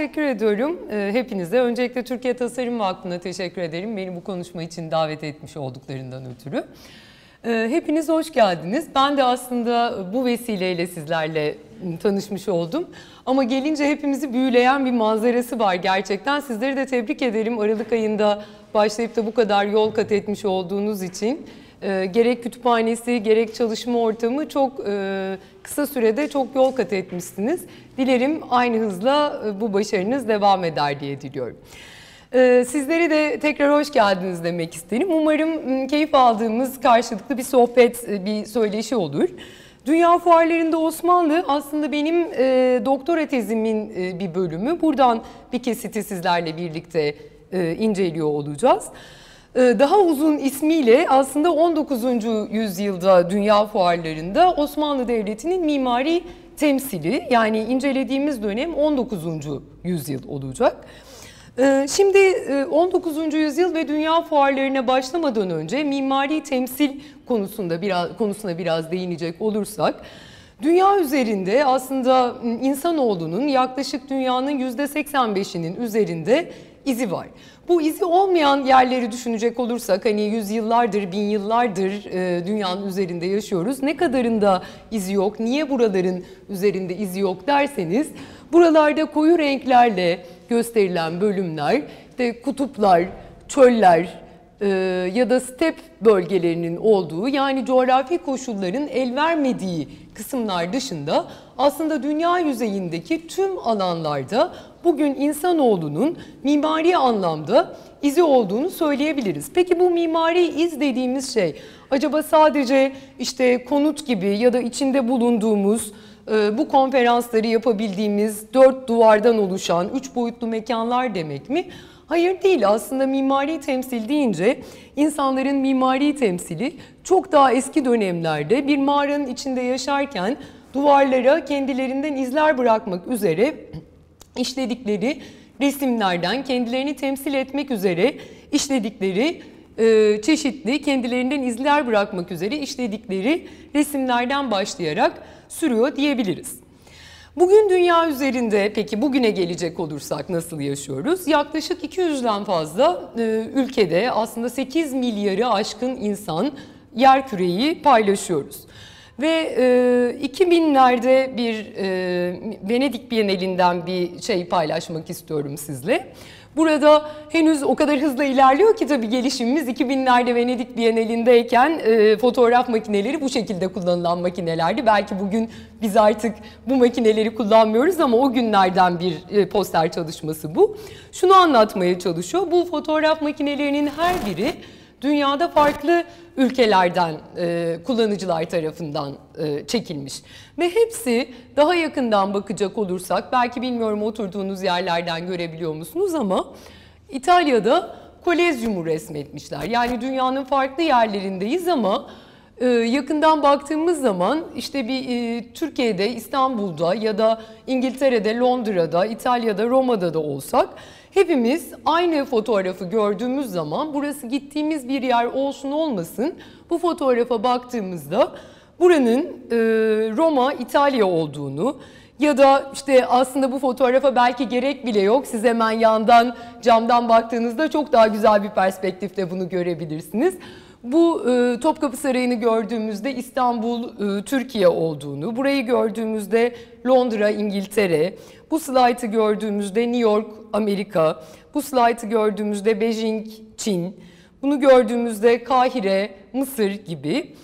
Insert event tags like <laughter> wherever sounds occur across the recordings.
Teşekkür ediyorum e, hepinize. Öncelikle Türkiye Tasarım Vakfı'na teşekkür ederim. Beni bu konuşma için davet etmiş olduklarından ötürü. E, hepiniz hoş geldiniz. Ben de aslında bu vesileyle sizlerle tanışmış oldum. Ama gelince hepimizi büyüleyen bir manzarası var gerçekten. Sizleri de tebrik ederim. Aralık ayında başlayıp da bu kadar yol kat etmiş olduğunuz için. E, gerek kütüphanesi gerek çalışma ortamı çok e, kısa sürede çok yol kat etmişsiniz. Dilerim aynı hızla e, bu başarınız devam eder diye diliyorum. E, sizlere de tekrar hoş geldiniz demek isterim. Umarım keyif aldığımız karşılıklı bir sohbet, e, bir söyleşi olur. Dünya fuarlarında Osmanlı aslında benim e, doktora tezimin e, bir bölümü. Buradan bir kesiti sizlerle birlikte e, inceliyor olacağız. Ee, daha uzun ismiyle aslında 19. yüzyılda dünya fuarlarında Osmanlı Devleti'nin mimari temsili yani incelediğimiz dönem 19. yüzyıl olacak. Ee, şimdi 19. E, yüzyıl ve dünya fuarlarına başlamadan önce mimari temsil konusunda biraz konusuna biraz değinecek olursak dünya üzerinde aslında insanoğlunun yaklaşık dünyanın %85'inin üzerinde izi var. Bu izi olmayan yerleri düşünecek olursak hani yüzyıllardır, bin yıllardır e, dünyanın üzerinde yaşıyoruz. Ne kadarında izi yok, niye buraların üzerinde izi yok derseniz buralarda koyu renklerle gösterilen bölümler, işte kutuplar, çöller, e, ya da step bölgelerinin olduğu yani coğrafi koşulların el vermediği kısımlar dışında aslında dünya yüzeyindeki tüm alanlarda bugün insanoğlunun mimari anlamda izi olduğunu söyleyebiliriz. Peki bu mimari iz dediğimiz şey acaba sadece işte konut gibi ya da içinde bulunduğumuz bu konferansları yapabildiğimiz dört duvardan oluşan üç boyutlu mekanlar demek mi? Hayır değil aslında mimari temsil deyince insanların mimari temsili çok daha eski dönemlerde bir mağaranın içinde yaşarken duvarlara kendilerinden izler bırakmak üzere işledikleri resimlerden kendilerini temsil etmek üzere işledikleri e, çeşitli kendilerinden izler bırakmak üzere işledikleri resimlerden başlayarak sürüyor diyebiliriz. Bugün dünya üzerinde peki bugüne gelecek olursak nasıl yaşıyoruz? Yaklaşık 200'den fazla e, ülkede aslında 8 milyarı aşkın insan yer küreyi paylaşıyoruz. Ve e, 2000'lerde bir e, Venedik Bienalinden bir şey paylaşmak istiyorum sizle. Burada henüz o kadar hızlı ilerliyor ki tabii gelişimimiz 2000'lerde Venedik Bienalindeyken e, fotoğraf makineleri bu şekilde kullanılan makinelerdi. Belki bugün biz artık bu makineleri kullanmıyoruz ama o günlerden bir e, poster çalışması bu. Şunu anlatmaya çalışıyor. Bu fotoğraf makinelerinin her biri dünyada farklı ülkelerden e, kullanıcılar tarafından e, çekilmiş. Ve hepsi daha yakından bakacak olursak belki bilmiyorum oturduğunuz yerlerden görebiliyor musunuz ama İtalya'da kolezyumu resmetmişler. Yani dünyanın farklı yerlerindeyiz ama e, yakından baktığımız zaman işte bir e, Türkiye'de, İstanbul'da ya da İngiltere'de, Londra'da, İtalya'da, Roma'da da olsak Hepimiz aynı fotoğrafı gördüğümüz zaman burası gittiğimiz bir yer olsun olmasın bu fotoğrafa baktığımızda buranın e, Roma, İtalya olduğunu ya da işte aslında bu fotoğrafa belki gerek bile yok. Siz hemen yandan camdan baktığınızda çok daha güzel bir perspektifte bunu görebilirsiniz. Bu e, Topkapı Sarayı'nı gördüğümüzde İstanbul, e, Türkiye olduğunu, burayı gördüğümüzde Londra, İngiltere, bu slaytı gördüğümüzde New York, Amerika, bu slaytı gördüğümüzde Beijing, Çin, bunu gördüğümüzde Kahire, Mısır gibi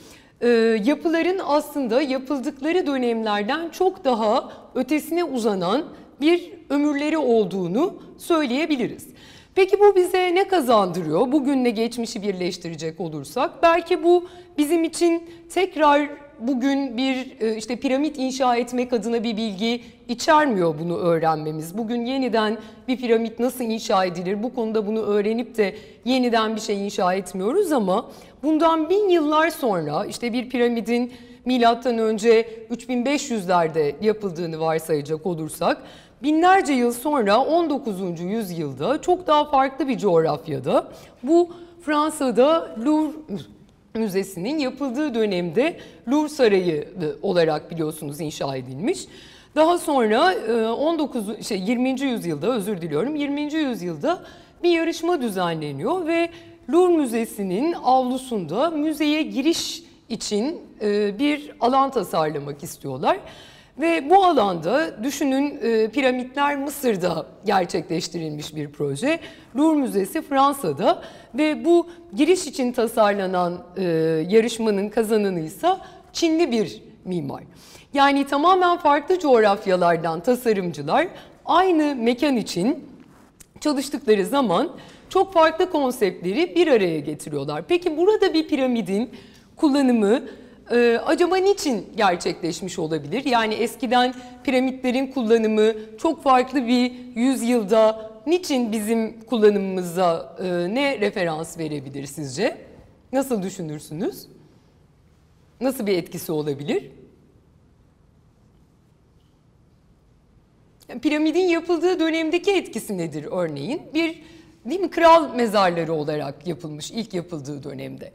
e, yapıların aslında yapıldıkları dönemlerden çok daha ötesine uzanan bir ömürleri olduğunu söyleyebiliriz. Peki bu bize ne kazandırıyor? Bugünle geçmişi birleştirecek olursak belki bu bizim için tekrar bugün bir e, işte piramit inşa etmek adına bir bilgi içermiyor bunu öğrenmemiz. Bugün yeniden bir piramit nasıl inşa edilir bu konuda bunu öğrenip de yeniden bir şey inşa etmiyoruz ama bundan bin yıllar sonra işte bir piramidin milattan önce 3500'lerde yapıldığını varsayacak olursak binlerce yıl sonra 19. yüzyılda çok daha farklı bir coğrafyada bu Fransa'da Louvre Müzesi'nin yapıldığı dönemde Louvre Sarayı olarak biliyorsunuz inşa edilmiş. Daha sonra 19 e, şey 20. yüzyılda özür diliyorum 20. yüzyılda bir yarışma düzenleniyor ve Louvre Müzesi'nin avlusunda müzeye giriş için e, bir alan tasarlamak istiyorlar. Ve bu alanda düşünün e, piramitler Mısır'da gerçekleştirilmiş bir proje. Louvre Müzesi Fransa'da ve bu giriş için tasarlanan e, yarışmanın kazananı ise Çinli bir mimar. Yani tamamen farklı coğrafyalardan tasarımcılar aynı mekan için çalıştıkları zaman çok farklı konseptleri bir araya getiriyorlar. Peki burada bir piramidin kullanımı ee, acaba niçin gerçekleşmiş olabilir? Yani eskiden piramitlerin kullanımı çok farklı bir yüzyılda niçin bizim kullanımımıza e, ne referans verebilir sizce? Nasıl düşünürsünüz? Nasıl bir etkisi olabilir? Piramidin yapıldığı dönemdeki etkisi nedir örneğin? Bir değil mi kral mezarları olarak yapılmış ilk yapıldığı dönemde.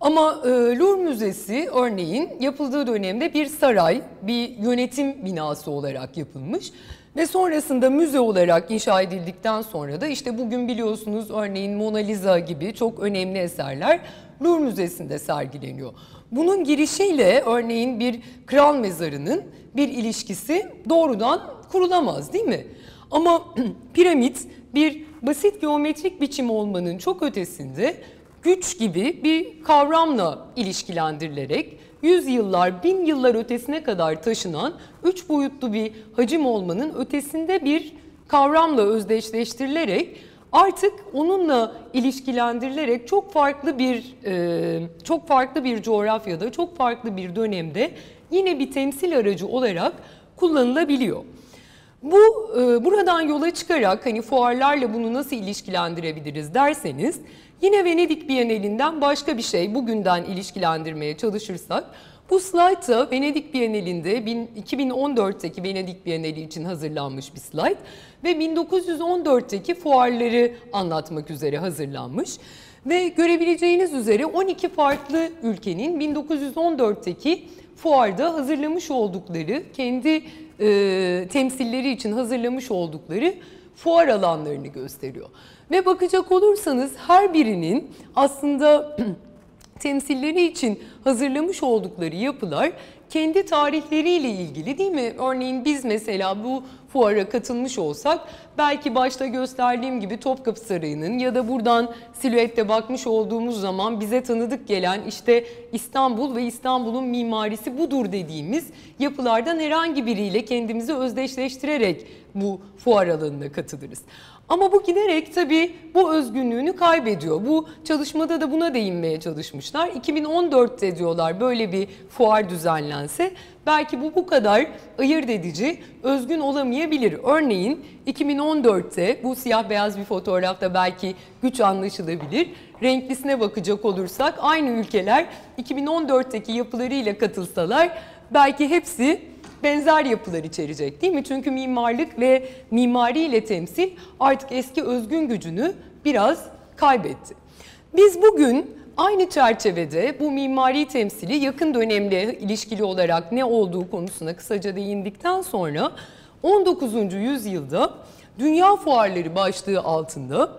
Ama e, Louvre Müzesi örneğin yapıldığı dönemde bir saray, bir yönetim binası olarak yapılmış. Ve sonrasında müze olarak inşa edildikten sonra da işte bugün biliyorsunuz örneğin Mona Lisa gibi çok önemli eserler Louvre Müzesi'nde sergileniyor. Bunun girişiyle örneğin bir kral mezarının bir ilişkisi doğrudan kurulamaz değil mi? Ama <clears throat> piramit bir basit geometrik biçim olmanın çok ötesinde güç gibi bir kavramla ilişkilendirilerek yüzyıllar, bin yıllar ötesine kadar taşınan üç boyutlu bir hacim olmanın ötesinde bir kavramla özdeşleştirilerek artık onunla ilişkilendirilerek çok farklı bir e, çok farklı bir coğrafyada, çok farklı bir dönemde yine bir temsil aracı olarak kullanılabiliyor. Bu e, buradan yola çıkarak hani fuarlarla bunu nasıl ilişkilendirebiliriz derseniz yine Venedik Bienalinden başka bir şey bugünden ilişkilendirmeye çalışırsak bu da Venedik Bienalinde 2014'teki Venedik Bienali için hazırlanmış bir slide ve 1914'teki fuarları anlatmak üzere hazırlanmış. Ve görebileceğiniz üzere 12 farklı ülkenin 1914'teki fuarda hazırlamış oldukları kendi e, temsilleri için hazırlamış oldukları fuar alanlarını gösteriyor. Ve bakacak olursanız her birinin aslında <clears throat> temsilleri için hazırlamış oldukları yapılar kendi tarihleriyle ilgili değil mi? Örneğin biz mesela bu fuara katılmış olsak belki başta gösterdiğim gibi Topkapı Sarayı'nın ya da buradan silüette bakmış olduğumuz zaman bize tanıdık gelen işte İstanbul ve İstanbul'un mimarisi budur dediğimiz yapılardan herhangi biriyle kendimizi özdeşleştirerek bu fuar alanına katılırız. Ama bu giderek tabii bu özgünlüğünü kaybediyor. Bu çalışmada da buna değinmeye çalışmışlar. 2014'te diyorlar böyle bir fuar düzenlense belki bu bu kadar ayırt edici, özgün olamayabilir. Örneğin 2014'te bu siyah beyaz bir fotoğrafta belki güç anlaşılabilir. Renklisine bakacak olursak aynı ülkeler 2014'teki yapılarıyla katılsalar belki hepsi benzer yapılar içerecek değil mi? Çünkü mimarlık ve mimari ile temsil artık eski özgün gücünü biraz kaybetti. Biz bugün aynı çerçevede bu mimari temsili yakın dönemle ilişkili olarak ne olduğu konusuna kısaca değindikten sonra 19. yüzyılda dünya fuarları başlığı altında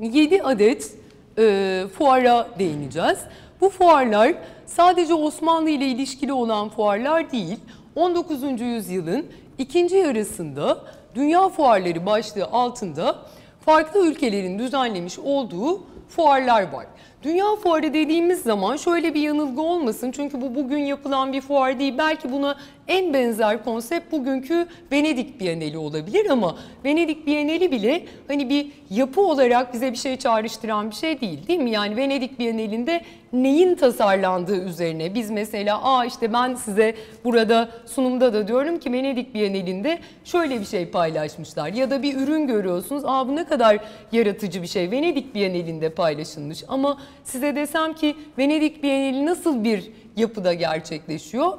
7 adet e, fuara değineceğiz. Bu fuarlar sadece Osmanlı ile ilişkili olan fuarlar değil, 19. yüzyılın ikinci yarısında dünya fuarları başlığı altında farklı ülkelerin düzenlemiş olduğu fuarlar var. Dünya fuarı dediğimiz zaman şöyle bir yanılgı olmasın çünkü bu bugün yapılan bir fuar değil. Belki buna en benzer konsept bugünkü Venedik Bienali olabilir ama Venedik Bienali bile hani bir yapı olarak bize bir şey çağrıştıran bir şey değil değil mi? Yani Venedik Bienalinde neyin tasarlandığı üzerine biz mesela aa işte ben size burada sunumda da diyorum ki Venedik Bienalinde şöyle bir şey paylaşmışlar ya da bir ürün görüyorsunuz aa bu ne kadar yaratıcı bir şey Venedik Bienalinde paylaşılmış ama size desem ki Venedik Bienali nasıl bir yapıda gerçekleşiyor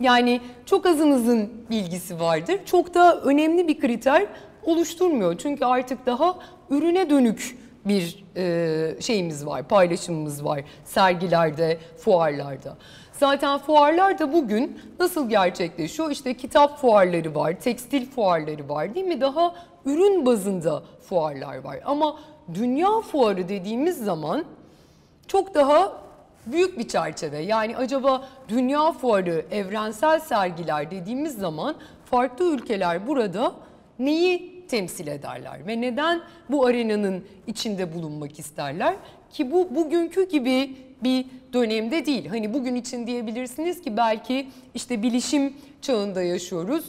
Yani çok azınızın bilgisi vardır. Çok da önemli bir kriter oluşturmuyor. Çünkü artık daha ürüne dönük bir e, şeyimiz var, paylaşımımız var sergilerde, fuarlarda. Zaten fuarlar da bugün nasıl gerçekleşiyor? İşte kitap fuarları var, tekstil fuarları var değil mi? Daha ürün bazında fuarlar var. Ama dünya fuarı dediğimiz zaman çok daha büyük bir çerçeve. Yani acaba dünya fuarı, evrensel sergiler dediğimiz zaman farklı ülkeler burada neyi temsil ederler ve neden bu arenanın içinde bulunmak isterler ki bu bugünkü gibi bir dönemde değil. Hani bugün için diyebilirsiniz ki belki işte bilişim çağında yaşıyoruz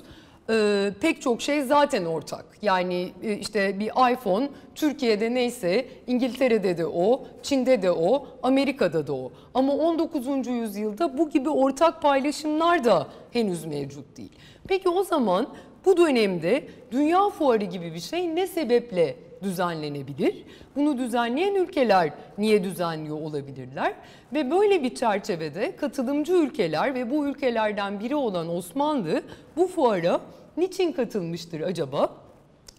e, pek çok şey zaten ortak. Yani e, işte bir iPhone Türkiye'de neyse İngiltere'de de o, Çin'de de o, Amerika'da da o. Ama 19. yüzyılda bu gibi ortak paylaşımlar da henüz mevcut değil. Peki o zaman bu dönemde dünya fuarı gibi bir şey ne sebeple düzenlenebilir? Bunu düzenleyen ülkeler niye düzenliyor olabilirler? Ve böyle bir çerçevede katılımcı ülkeler ve bu ülkelerden biri olan Osmanlı bu fuara niçin katılmıştır acaba?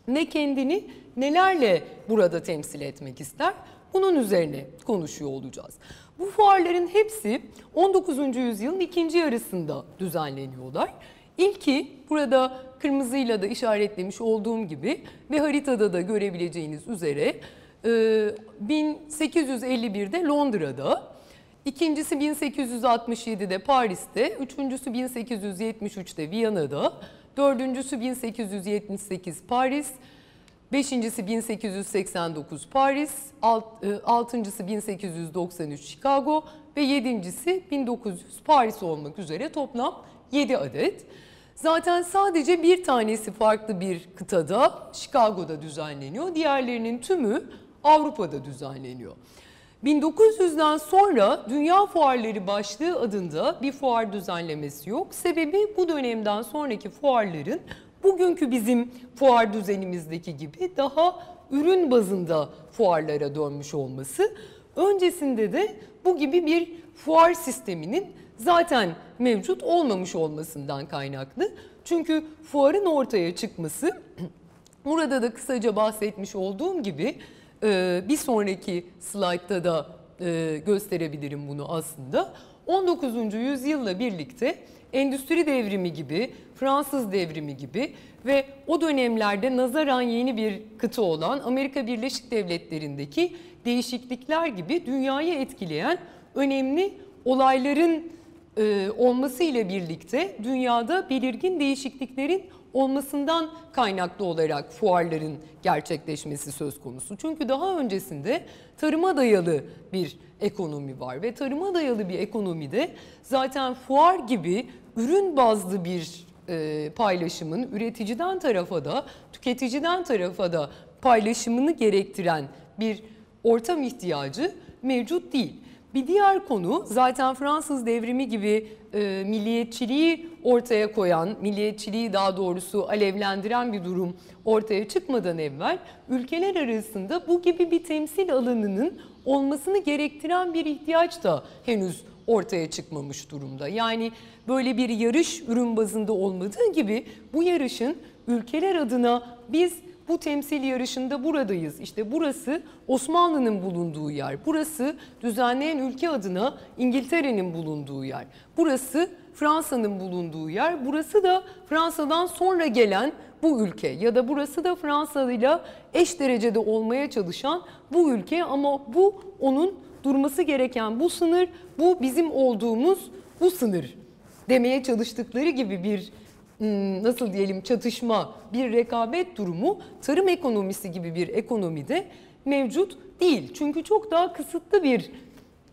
Ne kendini nelerle burada temsil etmek ister? Bunun üzerine konuşuyor olacağız. Bu fuarların hepsi 19. yüzyılın ikinci yarısında düzenleniyorlar. İlki burada kırmızıyla da işaretlemiş olduğum gibi ve haritada da görebileceğiniz üzere 1851'de Londra'da, ikincisi 1867'de Paris'te, üçüncüsü 1873'te Viyana'da, dördüncüsü 1878 Paris, beşincisi 1889 Paris, alt, altıncısı 1893 Chicago ve yedincisi 1900 Paris olmak üzere toplam 7 adet. Zaten sadece bir tanesi farklı bir kıtada Chicago'da düzenleniyor. Diğerlerinin tümü Avrupa'da düzenleniyor. 1900'den sonra Dünya Fuarları başlığı adında bir fuar düzenlemesi yok. Sebebi bu dönemden sonraki fuarların bugünkü bizim fuar düzenimizdeki gibi daha ürün bazında fuarlara dönmüş olması. Öncesinde de bu gibi bir fuar sisteminin zaten mevcut olmamış olmasından kaynaklı. Çünkü fuarın ortaya çıkması <clears throat> burada da kısaca bahsetmiş olduğum gibi e, bir sonraki slaytta da e, gösterebilirim bunu aslında. 19. yüzyılla birlikte endüstri devrimi gibi, Fransız devrimi gibi ve o dönemlerde nazaran yeni bir kıta olan Amerika Birleşik Devletleri'ndeki değişiklikler gibi dünyayı etkileyen önemli olayların e, olması ile birlikte dünyada belirgin değişikliklerin olmasından kaynaklı olarak fuarların gerçekleşmesi söz konusu. Çünkü daha öncesinde tarıma dayalı bir ekonomi var ve tarıma dayalı bir ekonomide zaten fuar gibi ürün bazlı bir e, paylaşımın üreticiden tarafa da tüketiciden tarafa da paylaşımını gerektiren bir ortam ihtiyacı mevcut değil. Bir diğer konu zaten Fransız devrimi gibi e, milliyetçiliği ortaya koyan, milliyetçiliği daha doğrusu alevlendiren bir durum ortaya çıkmadan evvel ülkeler arasında bu gibi bir temsil alanının olmasını gerektiren bir ihtiyaç da henüz ortaya çıkmamış durumda. Yani böyle bir yarış ürün bazında olmadığı gibi bu yarışın ülkeler adına biz bu temsil yarışında buradayız. İşte burası Osmanlı'nın bulunduğu yer. Burası düzenleyen ülke adına İngiltere'nin bulunduğu yer. Burası Fransa'nın bulunduğu yer. Burası da Fransa'dan sonra gelen bu ülke ya da burası da Fransa ile eş derecede olmaya çalışan bu ülke ama bu onun durması gereken bu sınır, bu bizim olduğumuz bu sınır demeye çalıştıkları gibi bir nasıl diyelim çatışma, bir rekabet durumu tarım ekonomisi gibi bir ekonomide mevcut değil. Çünkü çok daha kısıtlı bir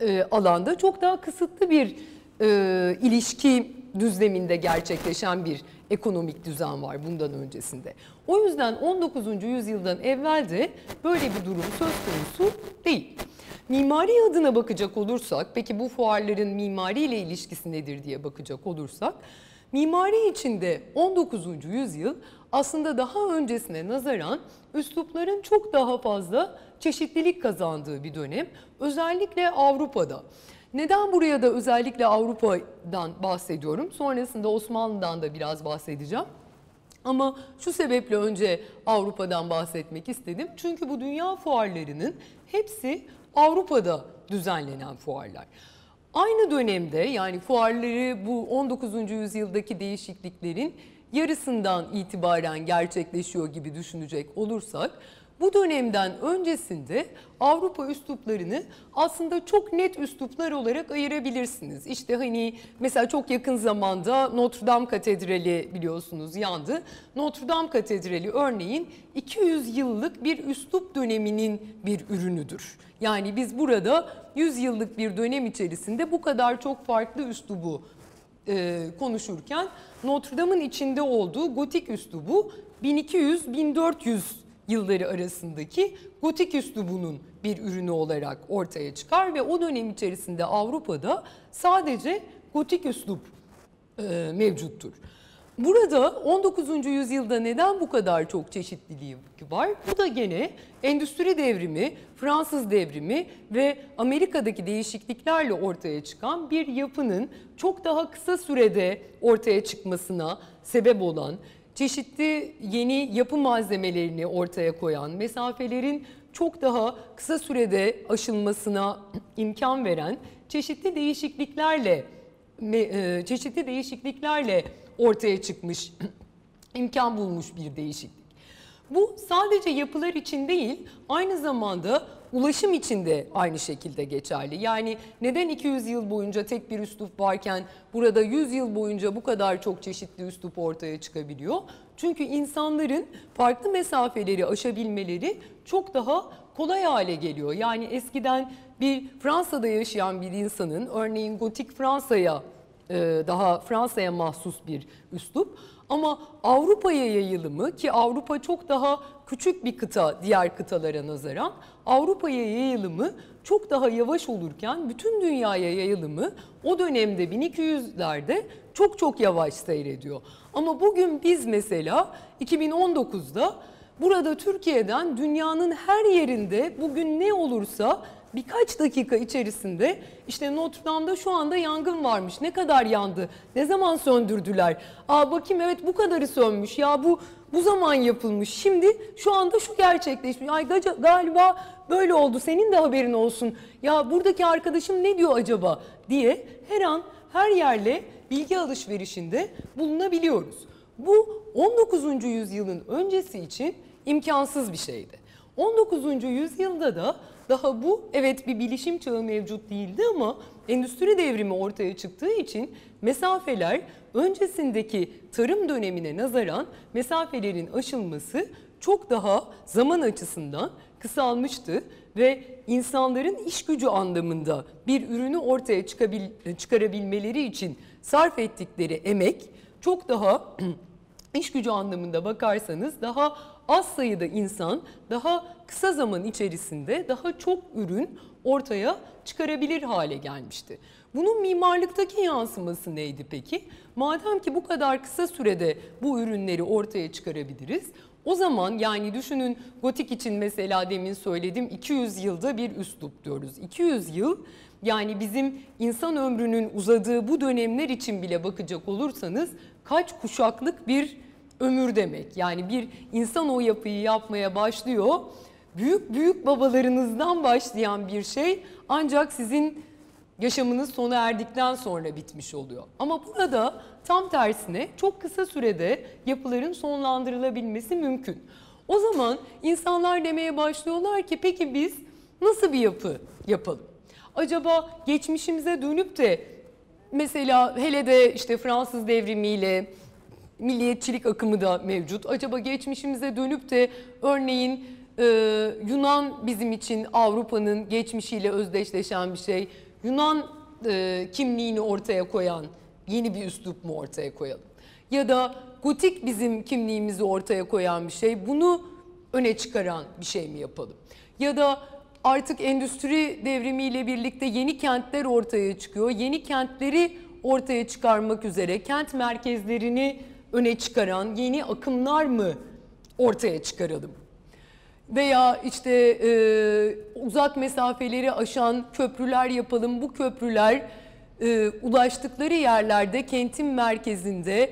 e, alanda, çok daha kısıtlı bir e, ilişki düzleminde gerçekleşen bir ekonomik düzen var bundan öncesinde. O yüzden 19. yüzyıldan evvel de böyle bir durum söz konusu değil. Mimari adına bakacak olursak, peki bu fuarların mimari ile ilişkisi nedir diye bakacak olursak, Mimari içinde 19. yüzyıl aslında daha öncesine nazaran üslupların çok daha fazla çeşitlilik kazandığı bir dönem. Özellikle Avrupa'da. Neden buraya da özellikle Avrupa'dan bahsediyorum? Sonrasında Osmanlı'dan da biraz bahsedeceğim. Ama şu sebeple önce Avrupa'dan bahsetmek istedim. Çünkü bu dünya fuarlarının hepsi Avrupa'da düzenlenen fuarlar. Aynı dönemde yani fuarları bu 19. yüzyıldaki değişikliklerin yarısından itibaren gerçekleşiyor gibi düşünecek olursak bu dönemden öncesinde Avrupa üsluplarını aslında çok net üsluplar olarak ayırabilirsiniz. İşte hani mesela çok yakın zamanda Notre Dame Katedrali biliyorsunuz yandı. Notre Dame Katedrali örneğin 200 yıllık bir üslup döneminin bir ürünüdür. Yani biz burada 100 yıllık bir dönem içerisinde bu kadar çok farklı üslubu e, konuşurken Notre Dame'ın içinde olduğu gotik üslubu 1200-1400 yılları arasındaki gotik üslubunun bir ürünü olarak ortaya çıkar ve o dönem içerisinde Avrupa'da sadece gotik üslup e, mevcuttur. Burada 19. yüzyılda neden bu kadar çok çeşitliliği var? Bu da gene endüstri devrimi, Fransız devrimi ve Amerika'daki değişikliklerle ortaya çıkan bir yapının çok daha kısa sürede ortaya çıkmasına sebep olan, çeşitli yeni yapı malzemelerini ortaya koyan, mesafelerin çok daha kısa sürede aşılmasına imkan veren çeşitli değişikliklerle e, çeşitli değişikliklerle ortaya çıkmış, <clears throat> imkan bulmuş bir değişiklik. Bu sadece yapılar için değil, aynı zamanda ulaşım için de aynı şekilde geçerli. Yani neden 200 yıl boyunca tek bir üslup varken burada 100 yıl boyunca bu kadar çok çeşitli üslup ortaya çıkabiliyor? Çünkü insanların farklı mesafeleri aşabilmeleri çok daha kolay hale geliyor. Yani eskiden bir Fransa'da yaşayan bir insanın örneğin gotik Fransa'ya daha Fransa'ya mahsus bir üslup. Ama Avrupa'ya yayılımı ki Avrupa çok daha küçük bir kıta diğer kıtalara nazaran Avrupa'ya yayılımı çok daha yavaş olurken bütün dünyaya yayılımı o dönemde 1200'lerde çok çok yavaş seyrediyor. Ama bugün biz mesela 2019'da burada Türkiye'den dünyanın her yerinde bugün ne olursa birkaç dakika içerisinde işte Notre Dame'da şu anda yangın varmış. Ne kadar yandı? Ne zaman söndürdüler? Aa bakayım evet bu kadarı sönmüş. Ya bu bu zaman yapılmış. Şimdi şu anda şu gerçekleşmiş. Ay galiba böyle oldu. Senin de haberin olsun. Ya buradaki arkadaşım ne diyor acaba diye her an her yerle bilgi alışverişinde bulunabiliyoruz. Bu 19. yüzyılın öncesi için imkansız bir şeydi. 19. yüzyılda da daha bu evet bir bilişim çağı mevcut değildi ama endüstri devrimi ortaya çıktığı için mesafeler öncesindeki tarım dönemine nazaran mesafelerin aşılması çok daha zaman açısından kısalmıştı ve insanların iş gücü anlamında bir ürünü ortaya çıkarabilmeleri için sarf ettikleri emek çok daha <clears throat> iş gücü anlamında bakarsanız daha az sayıda insan daha kısa zaman içerisinde daha çok ürün ortaya çıkarabilir hale gelmişti. Bunun mimarlıktaki yansıması neydi peki? Madem ki bu kadar kısa sürede bu ürünleri ortaya çıkarabiliriz, o zaman yani düşünün gotik için mesela demin söyledim 200 yılda bir üslup diyoruz. 200 yıl yani bizim insan ömrünün uzadığı bu dönemler için bile bakacak olursanız kaç kuşaklık bir ömür demek. Yani bir insan o yapıyı yapmaya başlıyor. Büyük büyük babalarınızdan başlayan bir şey ancak sizin yaşamınız sona erdikten sonra bitmiş oluyor. Ama burada tam tersine çok kısa sürede yapıların sonlandırılabilmesi mümkün. O zaman insanlar demeye başlıyorlar ki peki biz nasıl bir yapı yapalım? Acaba geçmişimize dönüp de mesela hele de işte Fransız devrimiyle milliyetçilik akımı da mevcut. Acaba geçmişimize dönüp de örneğin e, Yunan bizim için Avrupa'nın geçmişiyle özdeşleşen bir şey. Yunan e, kimliğini ortaya koyan yeni bir üslup mu ortaya koyalım? Ya da gotik bizim kimliğimizi ortaya koyan bir şey. Bunu öne çıkaran bir şey mi yapalım? Ya da artık endüstri devrimiyle birlikte yeni kentler ortaya çıkıyor. Yeni kentleri ortaya çıkarmak üzere kent merkezlerini öne çıkaran yeni akımlar mı ortaya çıkaralım? Veya işte e, uzak mesafeleri aşan köprüler yapalım. Bu köprüler e, ulaştıkları yerlerde kentin merkezinde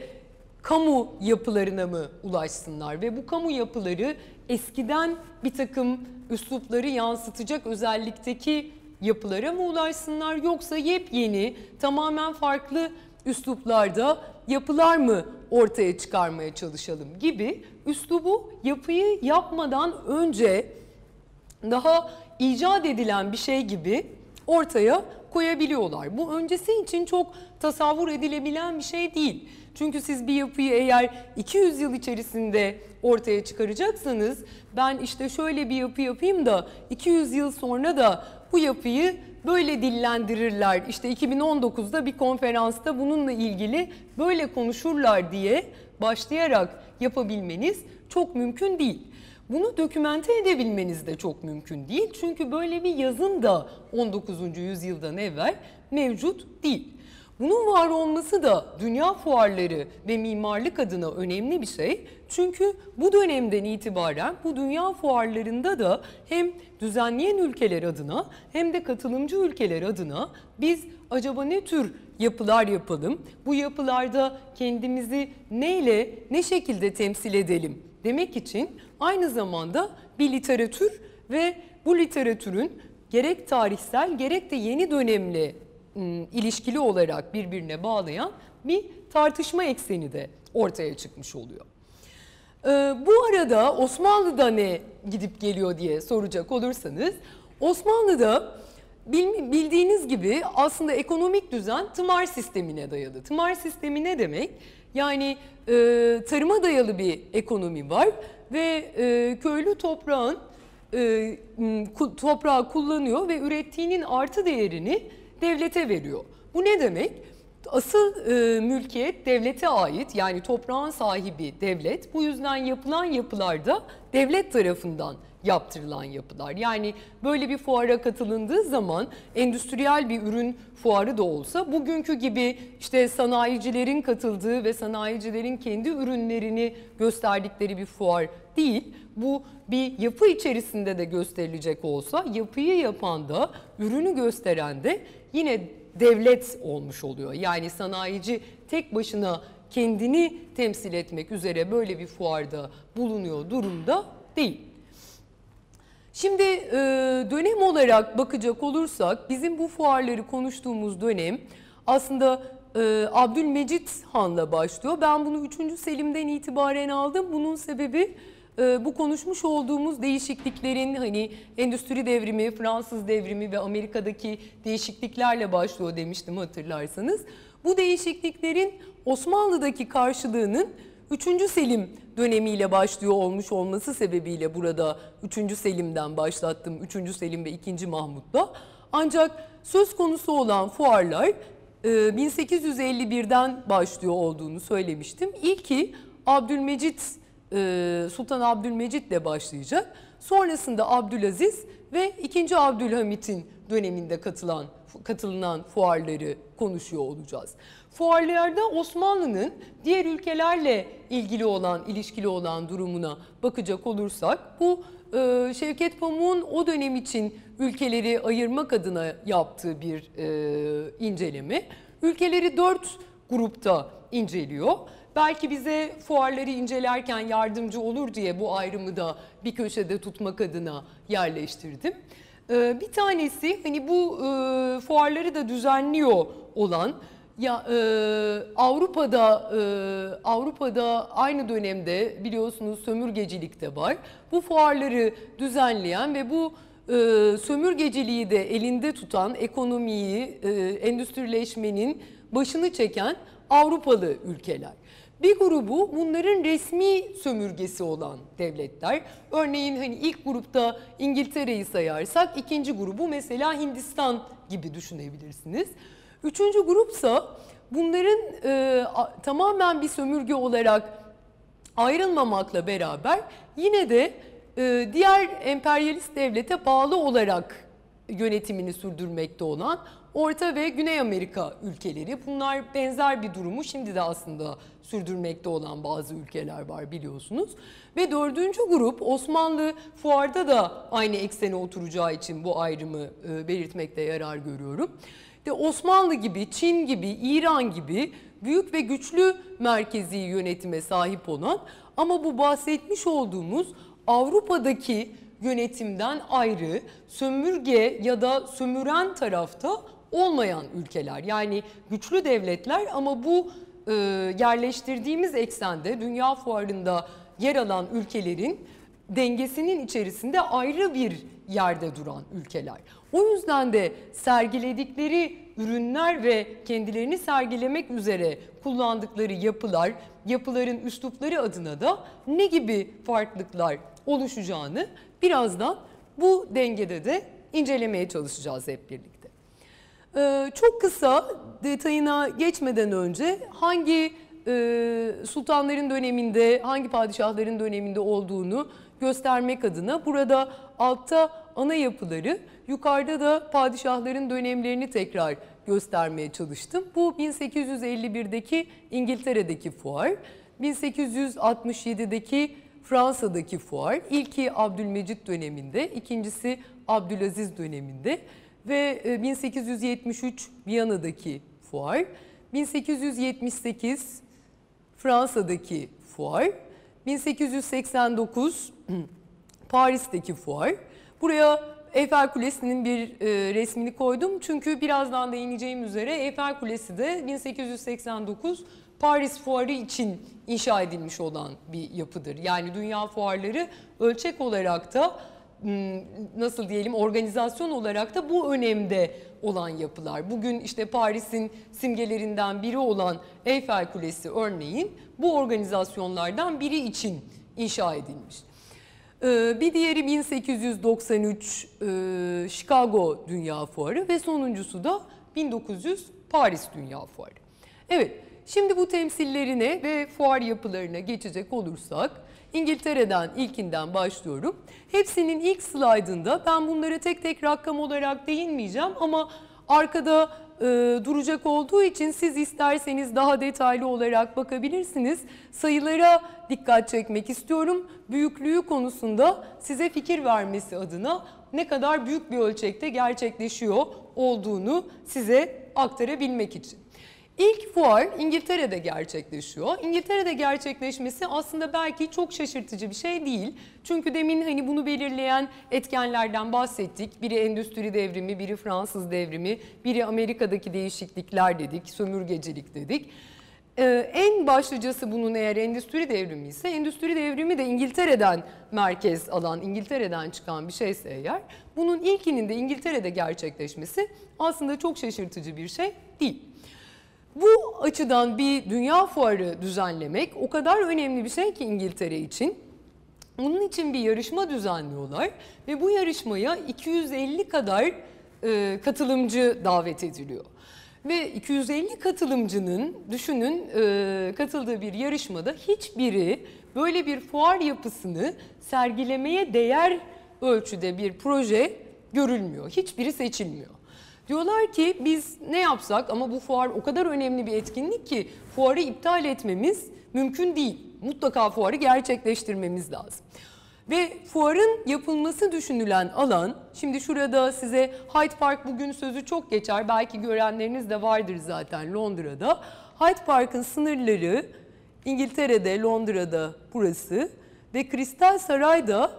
kamu yapılarına mı ulaşsınlar ve bu kamu yapıları eskiden bir takım üslupları yansıtacak özellikteki yapılara mı ulaşsınlar yoksa yepyeni tamamen farklı üsluplarda yapılar mı ortaya çıkarmaya çalışalım gibi üslubu yapıyı yapmadan önce daha icat edilen bir şey gibi ortaya koyabiliyorlar. Bu öncesi için çok tasavvur edilebilen bir şey değil. Çünkü siz bir yapıyı eğer 200 yıl içerisinde ortaya çıkaracaksanız ben işte şöyle bir yapı yapayım da 200 yıl sonra da bu yapıyı böyle dillendirirler. İşte 2019'da bir konferansta bununla ilgili böyle konuşurlar diye başlayarak yapabilmeniz çok mümkün değil. Bunu dokümente edebilmeniz de çok mümkün değil. Çünkü böyle bir yazın da 19. yüzyıldan evvel mevcut değil. Bunun var olması da dünya fuarları ve mimarlık adına önemli bir şey. Çünkü bu dönemden itibaren bu dünya fuarlarında da hem düzenleyen ülkeler adına hem de katılımcı ülkeler adına biz acaba ne tür yapılar yapalım? Bu yapılarda kendimizi neyle, ne şekilde temsil edelim demek için aynı zamanda bir literatür ve bu literatürün gerek tarihsel gerek de yeni dönemle ıı, ilişkili olarak birbirine bağlayan bir tartışma ekseni de ortaya çıkmış oluyor. Ee, bu arada Osmanlı'da ne gidip geliyor diye soracak olursanız Osmanlı'da bildiğiniz gibi aslında ekonomik düzen tımar sistemine dayalı. Tımar sistemi ne demek? Yani e, tarıma dayalı bir ekonomi var ve e, köylü toprağın e, toprağı kullanıyor ve ürettiğinin artı değerini devlete veriyor. Bu ne demek? Asıl e, mülkiyet devlete ait yani toprağın sahibi devlet. Bu yüzden yapılan yapılarda devlet tarafından yaptırılan yapılar. Yani böyle bir fuara katılındığı zaman endüstriyel bir ürün fuarı da olsa bugünkü gibi işte sanayicilerin katıldığı ve sanayicilerin kendi ürünlerini gösterdikleri bir fuar değil. Bu bir yapı içerisinde de gösterilecek olsa yapıyı yapan da ürünü gösteren de yine devlet olmuş oluyor. Yani sanayici tek başına kendini temsil etmek üzere böyle bir fuarda bulunuyor durumda değil. Şimdi e, dönem olarak bakacak olursak bizim bu fuarları konuştuğumuz dönem aslında e, Abdülmecit Han'la başlıyor. Ben bunu 3. Selim'den itibaren aldım. Bunun sebebi e, bu konuşmuş olduğumuz değişikliklerin hani endüstri devrimi, Fransız devrimi ve Amerika'daki değişikliklerle başlıyor demiştim hatırlarsanız. Bu değişikliklerin Osmanlı'daki karşılığının 3. Selim dönemiyle başlıyor olmuş olması sebebiyle burada 3. Selim'den başlattım. 3. Selim ve 2. Mahmut'la. Ancak söz konusu olan fuarlar 1851'den e, başlıyor olduğunu söylemiştim. İlki Abdülmecit Sultan Abdülmecit ile başlayacak. Sonrasında Abdülaziz ve 2. Abdülhamit'in döneminde katılan katılınan fuarları konuşuyor olacağız. Fuarlarda Osmanlı'nın diğer ülkelerle ilgili olan, ilişkili olan durumuna bakacak olursak bu e, Şevket Pamuk'un o dönem için ülkeleri ayırmak adına yaptığı bir e, inceleme. Ülkeleri dört grupta inceliyor. Belki bize fuarları incelerken yardımcı olur diye bu ayrımı da bir köşede tutmak adına yerleştirdim. Ee, bir tanesi hani bu e, fuarları da düzenliyor olan ya e, Avrupa'da e, Avrupa'da aynı dönemde biliyorsunuz sömürgecilik de var. Bu fuarları düzenleyen ve bu sömürgeciliği de elinde tutan ekonomiyi, endüstrileşmenin başını çeken Avrupalı ülkeler. Bir grubu bunların resmi sömürgesi olan devletler. Örneğin hani ilk grupta İngiltere'yi sayarsak ikinci grubu mesela Hindistan gibi düşünebilirsiniz. Üçüncü grupsa bunların e, tamamen bir sömürge olarak ayrılmamakla beraber yine de e, diğer emperyalist devlete bağlı olarak yönetimini sürdürmekte olan Orta ve Güney Amerika ülkeleri. Bunlar benzer bir durumu şimdi de aslında sürdürmekte olan bazı ülkeler var biliyorsunuz. Ve dördüncü grup Osmanlı fuarda da aynı eksene oturacağı için bu ayrımı e, belirtmekte yarar görüyorum. De Osmanlı gibi, Çin gibi, İran gibi büyük ve güçlü merkezi yönetime sahip olan ama bu bahsetmiş olduğumuz Avrupa'daki yönetimden ayrı sömürge ya da sömüren tarafta olmayan ülkeler. Yani güçlü devletler ama bu e, yerleştirdiğimiz eksende dünya fuarında yer alan ülkelerin dengesinin içerisinde ayrı bir yerde duran ülkeler. O yüzden de sergiledikleri ürünler ve kendilerini sergilemek üzere kullandıkları yapılar, yapıların üslupları adına da ne gibi farklılıklar oluşacağını birazdan bu dengede de incelemeye çalışacağız hep birlikte. Ee, çok kısa detayına geçmeden önce hangi e, sultanların döneminde, hangi padişahların döneminde olduğunu göstermek adına burada altta ana yapıları, yukarıda da padişahların dönemlerini tekrar göstermeye çalıştım. Bu 1851'deki İngiltere'deki fuar, 1867'deki Fransa'daki fuar, ilki Abdülmecit döneminde, ikincisi Abdülaziz döneminde ve 1873 e, Viyana'daki fuar, 1878 Fransa'daki fuar, 1889 <clears throat> Paris'teki fuar. Buraya Eyfel Kulesi'nin bir e, resmini koydum. Çünkü birazdan değineceğim üzere Eyfel Kulesi de 1889 Paris Fuarı için inşa edilmiş olan bir yapıdır. Yani dünya fuarları ölçek olarak da nasıl diyelim organizasyon olarak da bu önemde olan yapılar. Bugün işte Paris'in simgelerinden biri olan Eyfel Kulesi örneğin bu organizasyonlardan biri için inşa edilmiş. Ee, bir diğeri 1893 e, Chicago Dünya Fuarı ve sonuncusu da 1900 Paris Dünya Fuarı. Evet, şimdi bu temsillerine ve fuar yapılarına geçecek olursak İngiltere'den ilkinden başlıyorum. Hepsinin ilk slaydında ben bunları tek tek rakam olarak değinmeyeceğim ama arkada e, duracak olduğu için siz isterseniz daha detaylı olarak bakabilirsiniz. Sayılara dikkat çekmek istiyorum. Büyüklüğü konusunda size fikir vermesi adına ne kadar büyük bir ölçekte gerçekleşiyor olduğunu size aktarabilmek için. İlk fuar İngiltere'de gerçekleşiyor. İngiltere'de gerçekleşmesi aslında belki çok şaşırtıcı bir şey değil. Çünkü demin hani bunu belirleyen etkenlerden bahsettik. Biri endüstri devrimi, biri Fransız devrimi, biri Amerika'daki değişiklikler dedik, sömürgecilik dedik. Ee, en başlıcası bunun eğer endüstri devrimi ise endüstri devrimi de İngiltere'den merkez alan, İngiltere'den çıkan bir şeyse eğer bunun ilkinin de İngiltere'de gerçekleşmesi aslında çok şaşırtıcı bir şey değil. Bu açıdan bir dünya fuarı düzenlemek o kadar önemli bir şey ki İngiltere için. Bunun için bir yarışma düzenliyorlar ve bu yarışmaya 250 kadar e, katılımcı davet ediliyor. Ve 250 katılımcının düşünün e, katıldığı bir yarışmada hiçbiri böyle bir fuar yapısını sergilemeye değer ölçüde bir proje görülmüyor. Hiçbiri seçilmiyor. Diyorlar ki biz ne yapsak ama bu fuar o kadar önemli bir etkinlik ki fuarı iptal etmemiz mümkün değil. Mutlaka fuarı gerçekleştirmemiz lazım. Ve fuarın yapılması düşünülen alan, şimdi şurada size Hyde Park bugün sözü çok geçer, belki görenleriniz de vardır zaten Londra'da. Hyde Park'ın sınırları İngiltere'de, Londra'da burası ve Kristal Saray'da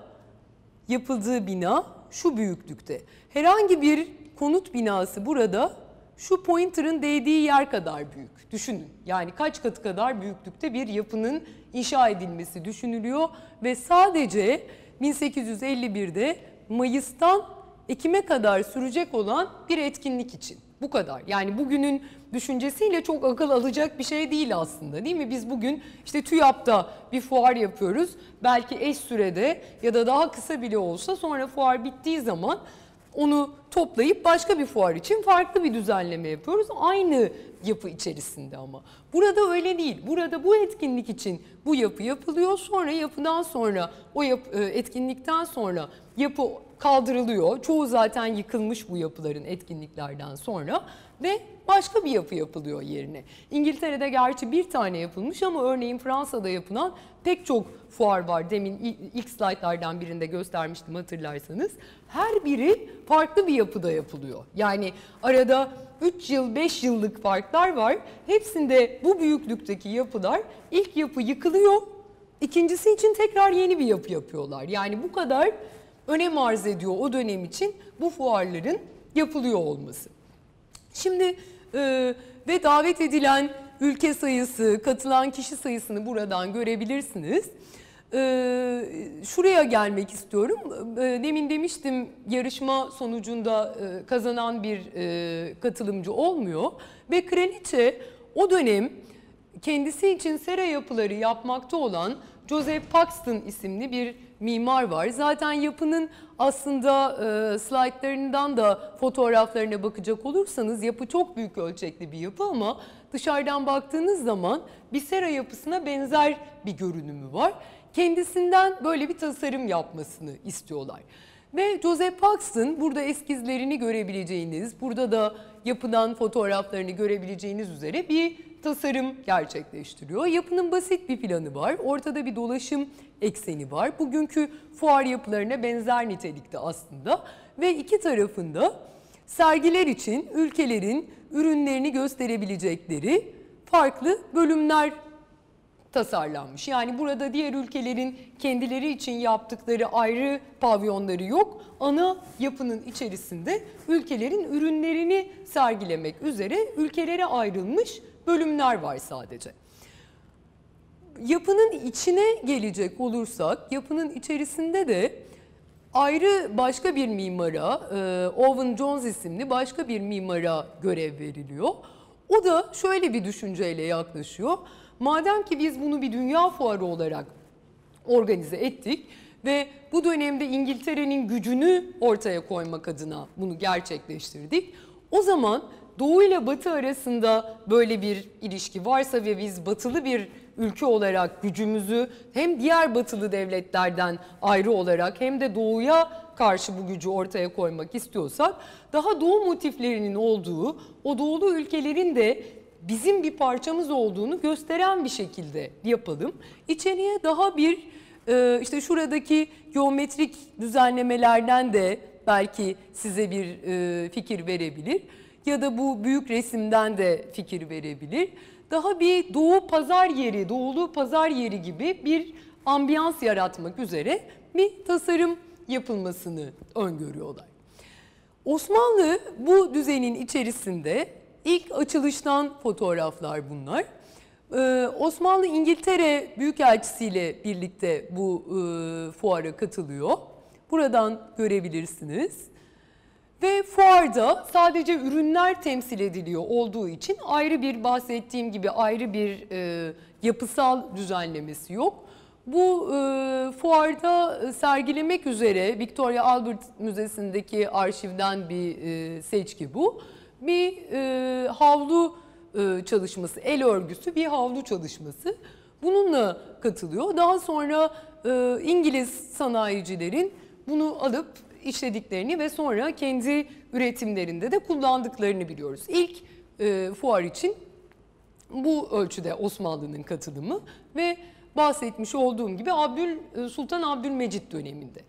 yapıldığı bina şu büyüklükte. Herhangi bir konut binası burada şu pointer'ın değdiği yer kadar büyük. Düşünün. Yani kaç katı kadar büyüklükte bir yapının inşa edilmesi düşünülüyor ve sadece 1851'de Mayıs'tan Ekim'e kadar sürecek olan bir etkinlik için. Bu kadar. Yani bugünün düşüncesiyle çok akıl alacak bir şey değil aslında değil mi? Biz bugün işte TÜYAP'ta bir fuar yapıyoruz. Belki eş sürede ya da daha kısa bile olsa sonra fuar bittiği zaman onu toplayıp başka bir fuar için farklı bir düzenleme yapıyoruz. Aynı yapı içerisinde ama. Burada öyle değil. Burada bu etkinlik için bu yapı yapılıyor. Sonra yapıdan sonra o yapı, e, etkinlikten sonra yapı kaldırılıyor. Çoğu zaten yıkılmış bu yapıların etkinliklerden sonra ve başka bir yapı yapılıyor yerine. İngiltere'de gerçi bir tane yapılmış ama örneğin Fransa'da yapılan pek çok fuar var. Demin ilk slaytlardan birinde göstermiştim hatırlarsanız. Her biri farklı bir yapıda yapılıyor. Yani arada 3 yıl 5 yıllık farklar var. Hepsinde bu büyüklükteki yapılar ilk yapı yıkılıyor. İkincisi için tekrar yeni bir yapı yapıyorlar. Yani bu kadar önem arz ediyor o dönem için bu fuarların yapılıyor olması. Şimdi e, ve davet edilen ülke sayısı, katılan kişi sayısını buradan görebilirsiniz. E, şuraya gelmek istiyorum. E, demin demiştim yarışma sonucunda e, kazanan bir e, katılımcı olmuyor. Ve kraliçe o dönem kendisi için sera yapıları yapmakta olan Joseph Paxton isimli bir mimar var. Zaten yapının aslında e, slaytlarından da fotoğraflarına bakacak olursanız yapı çok büyük ölçekli bir yapı ama dışarıdan baktığınız zaman bir sera yapısına benzer bir görünümü var. Kendisinden böyle bir tasarım yapmasını istiyorlar. Ve Joseph Paxton burada eskizlerini görebileceğiniz, burada da yapılan fotoğraflarını görebileceğiniz üzere bir tasarım gerçekleştiriyor. Yapının basit bir planı var. Ortada bir dolaşım ekseni var. Bugünkü fuar yapılarına benzer nitelikte aslında. Ve iki tarafında sergiler için ülkelerin ürünlerini gösterebilecekleri farklı bölümler tasarlanmış. Yani burada diğer ülkelerin kendileri için yaptıkları ayrı pavyonları yok. Ana yapının içerisinde ülkelerin ürünlerini sergilemek üzere ülkelere ayrılmış bölümler var sadece. Yapının içine gelecek olursak, yapının içerisinde de ayrı başka bir mimara, e, Owen Jones isimli başka bir mimara görev veriliyor. O da şöyle bir düşünceyle yaklaşıyor. Madem ki biz bunu bir dünya fuarı olarak organize ettik ve bu dönemde İngiltere'nin gücünü ortaya koymak adına bunu gerçekleştirdik. O zaman Doğu ile Batı arasında böyle bir ilişki varsa ve biz batılı bir ülke olarak gücümüzü hem diğer batılı devletlerden ayrı olarak hem de doğuya karşı bu gücü ortaya koymak istiyorsak daha doğu motiflerinin olduğu o doğulu ülkelerin de bizim bir parçamız olduğunu gösteren bir şekilde yapalım. İçeriye daha bir e, işte şuradaki geometrik düzenlemelerden de belki size bir e, fikir verebilir ya da bu büyük resimden de fikir verebilir. Daha bir doğu pazar yeri, doğulu pazar yeri gibi bir ambiyans yaratmak üzere bir tasarım yapılmasını öngörüyorlar. Osmanlı bu düzenin içerisinde ilk açılıştan fotoğraflar bunlar. Ee, Osmanlı İngiltere Büyükelçisi ile birlikte bu e, fuara katılıyor. Buradan görebilirsiniz. Ve fuarda sadece ürünler temsil ediliyor olduğu için ayrı bir bahsettiğim gibi ayrı bir e, yapısal düzenlemesi yok. Bu e, fuarda sergilemek üzere Victoria Albert Müzesi'ndeki arşivden bir e, seçki bu. Bir e, havlu e, çalışması, el örgüsü bir havlu çalışması. Bununla katılıyor. Daha sonra e, İngiliz sanayicilerin bunu alıp işlediklerini ve sonra kendi üretimlerinde de kullandıklarını biliyoruz. İlk e, fuar için bu ölçüde Osmanlı'nın katılımı ve bahsetmiş olduğum gibi Abdül e, Sultan Abdülmecit döneminde.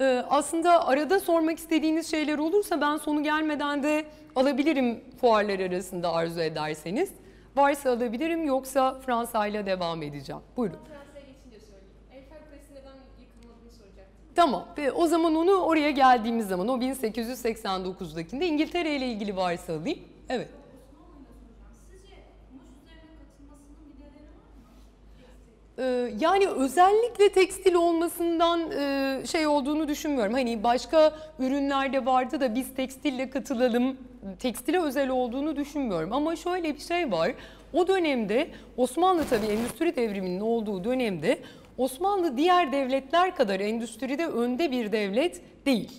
E, aslında arada sormak istediğiniz şeyler olursa ben sonu gelmeden de alabilirim fuarlar arasında arzu ederseniz. Varsa alabilirim yoksa Fransa ile devam edeceğim. Buyurun. Tamam. O zaman onu oraya geldiğimiz zaman o 1889'dakinde İngiltere ile ilgili varsa alayım. Evet. Ee, yani özellikle tekstil olmasından e, şey olduğunu düşünmüyorum. Hani başka ürünlerde vardı da biz tekstille katılalım, tekstile özel olduğunu düşünmüyorum. Ama şöyle bir şey var. O dönemde Osmanlı tabii endüstri devriminin olduğu dönemde Osmanlı diğer devletler kadar endüstride önde bir devlet değil.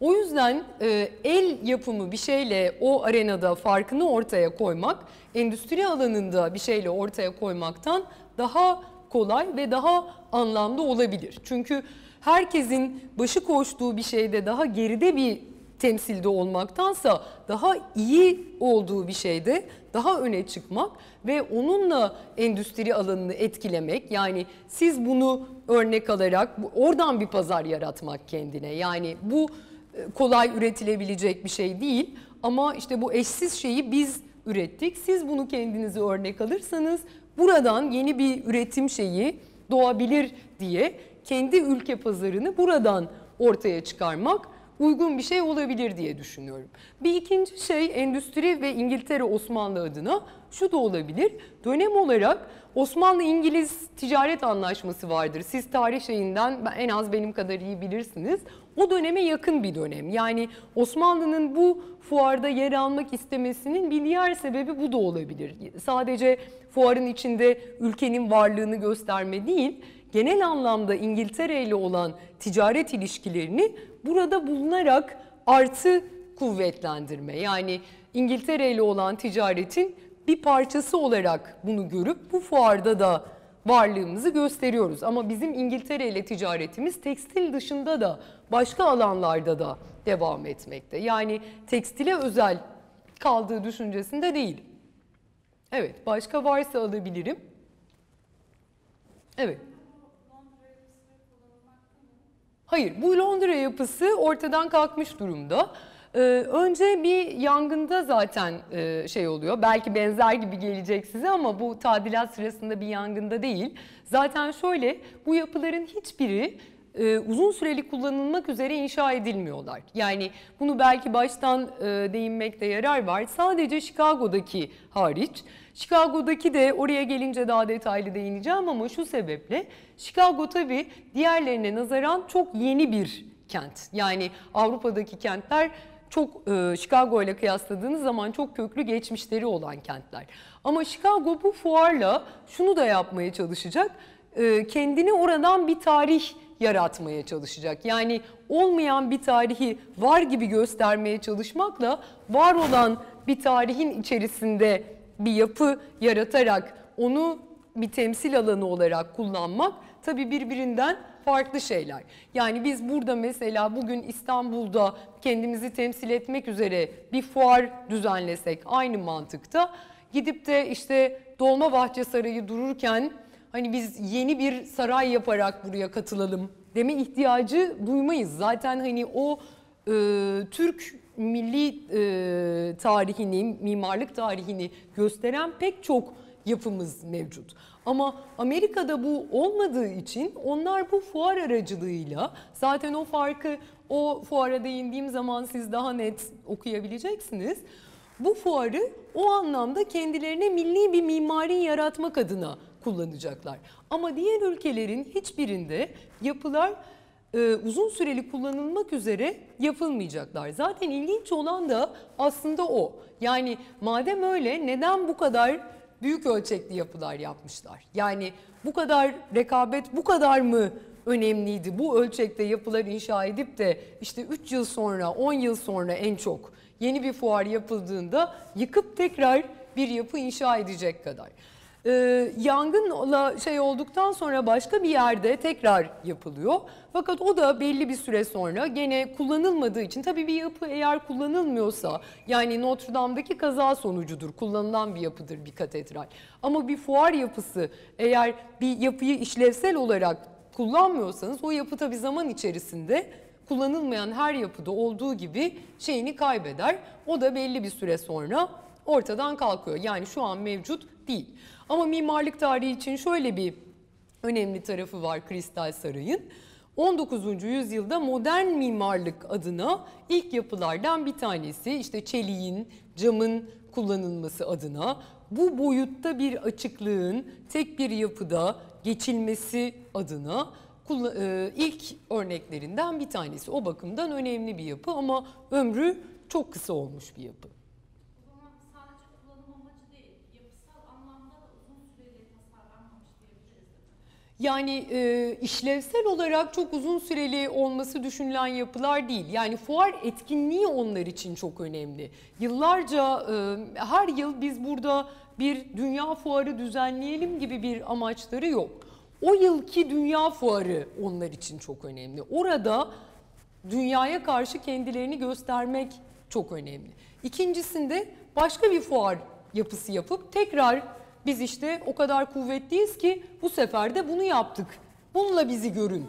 O yüzden e, el yapımı bir şeyle o arenada farkını ortaya koymak, endüstri alanında bir şeyle ortaya koymaktan daha kolay ve daha anlamlı olabilir. Çünkü herkesin başı koştuğu bir şeyde daha geride bir temsilde olmaktansa daha iyi olduğu bir şeyde daha öne çıkmak ve onunla endüstri alanını etkilemek. Yani siz bunu örnek alarak oradan bir pazar yaratmak kendine. Yani bu e, kolay üretilebilecek bir şey değil. Ama işte bu eşsiz şeyi biz ürettik. Siz bunu kendinizi örnek alırsanız buradan yeni bir üretim şeyi doğabilir diye kendi ülke pazarını buradan ortaya çıkarmak uygun bir şey olabilir diye düşünüyorum. Bir ikinci şey endüstri ve İngiltere Osmanlı adına şu da olabilir. Dönem olarak Osmanlı-İngiliz ticaret anlaşması vardır. Siz tarih şeyinden en az benim kadar iyi bilirsiniz. O döneme yakın bir dönem. Yani Osmanlı'nın bu fuarda yer almak istemesinin bir diğer sebebi bu da olabilir. Sadece fuarın içinde ülkenin varlığını gösterme değil, genel anlamda İngiltere ile olan ticaret ilişkilerini burada bulunarak artı kuvvetlendirme. Yani İngiltere ile olan ticaretin bir parçası olarak bunu görüp bu fuarda da varlığımızı gösteriyoruz. Ama bizim İngiltere ile ticaretimiz tekstil dışında da başka alanlarda da devam etmekte. Yani tekstile özel kaldığı düşüncesinde değil. Evet, başka varsa alabilirim. Evet. Hayır, bu Londra yapısı ortadan kalkmış durumda. Ee, önce bir yangında zaten e, şey oluyor. Belki benzer gibi gelecek size ama bu tadilat sırasında bir yangında değil. Zaten şöyle, bu yapıların hiçbiri e, uzun süreli kullanılmak üzere inşa edilmiyorlar. Yani bunu belki baştan e, değinmekte yarar var. Sadece Chicago'daki hariç. Chicago'daki de oraya gelince daha detaylı değineceğim ama şu sebeple Chicago tabii diğerlerine nazaran çok yeni bir kent. Yani Avrupa'daki kentler çok e, Chicago ile kıyasladığınız zaman çok köklü geçmişleri olan kentler. Ama Chicago bu fuarla şunu da yapmaya çalışacak. E, kendini oradan bir tarih yaratmaya çalışacak. Yani olmayan bir tarihi var gibi göstermeye çalışmakla var olan bir tarihin içerisinde bir yapı yaratarak onu bir temsil alanı olarak kullanmak tabii birbirinden farklı şeyler. Yani biz burada mesela bugün İstanbul'da kendimizi temsil etmek üzere bir fuar düzenlesek aynı mantıkta gidip de işte Dolmabahçe Sarayı dururken hani biz yeni bir saray yaparak buraya katılalım deme ihtiyacı duymayız. Zaten hani o e, Türk milli e, tarihini, mimarlık tarihini gösteren pek çok yapımız mevcut. Ama Amerika'da bu olmadığı için onlar bu fuar aracılığıyla zaten o farkı o fuara değindiğim zaman siz daha net okuyabileceksiniz. Bu fuarı o anlamda kendilerine milli bir mimari yaratmak adına kullanacaklar. Ama diğer ülkelerin hiçbirinde yapılar e, uzun süreli kullanılmak üzere yapılmayacaklar. Zaten ilginç olan da aslında o. Yani madem öyle neden bu kadar büyük ölçekli yapılar yapmışlar? Yani bu kadar rekabet bu kadar mı önemliydi? Bu ölçekte yapılar inşa edip de işte 3 yıl sonra 10 yıl sonra en çok yeni bir fuar yapıldığında yıkıp tekrar bir yapı inşa edecek kadar. Ee, yangınla şey olduktan sonra başka bir yerde tekrar yapılıyor. Fakat o da belli bir süre sonra gene kullanılmadığı için tabii bir yapı eğer kullanılmıyorsa yani Notre Dame'daki kaza sonucudur. Kullanılan bir yapıdır bir katedral. Ama bir fuar yapısı eğer bir yapıyı işlevsel olarak kullanmıyorsanız o yapı tabii zaman içerisinde kullanılmayan her yapıda olduğu gibi şeyini kaybeder. O da belli bir süre sonra ortadan kalkıyor. Yani şu an mevcut değil. Ama mimarlık tarihi için şöyle bir önemli tarafı var Kristal Saray'ın. 19. yüzyılda modern mimarlık adına ilk yapılardan bir tanesi işte çeliğin, camın kullanılması adına bu boyutta bir açıklığın tek bir yapıda geçilmesi adına e, ilk örneklerinden bir tanesi. O bakımdan önemli bir yapı ama ömrü çok kısa olmuş bir yapı. Yani e, işlevsel olarak çok uzun süreli olması düşünülen yapılar değil. Yani fuar etkinliği onlar için çok önemli. Yıllarca e, her yıl biz burada bir dünya fuarı düzenleyelim gibi bir amaçları yok. o yılki dünya fuarı onlar için çok önemli. Orada dünyaya karşı kendilerini göstermek çok önemli. İkincisinde başka bir fuar yapısı yapıp tekrar biz işte o kadar kuvvetliyiz ki bu sefer de bunu yaptık. Bununla bizi görün.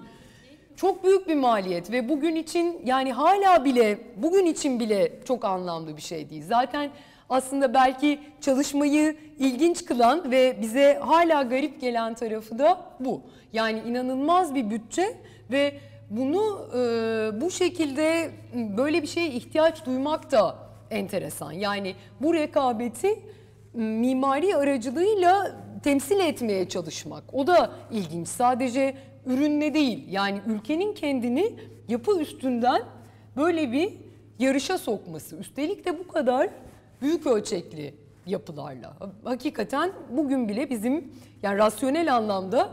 Çok büyük bir maliyet ve bugün için yani hala bile bugün için bile çok anlamlı bir şey değil. Zaten aslında belki çalışmayı ilginç kılan ve bize hala garip gelen tarafı da bu. Yani inanılmaz bir bütçe ve bunu e, bu şekilde böyle bir şeye ihtiyaç duymak da enteresan. Yani bu rekabeti mimari aracılığıyla temsil etmeye çalışmak. O da ilginç. Sadece ürünle değil. Yani ülkenin kendini yapı üstünden böyle bir yarışa sokması. Üstelik de bu kadar büyük ölçekli yapılarla. Hakikaten bugün bile bizim yani rasyonel anlamda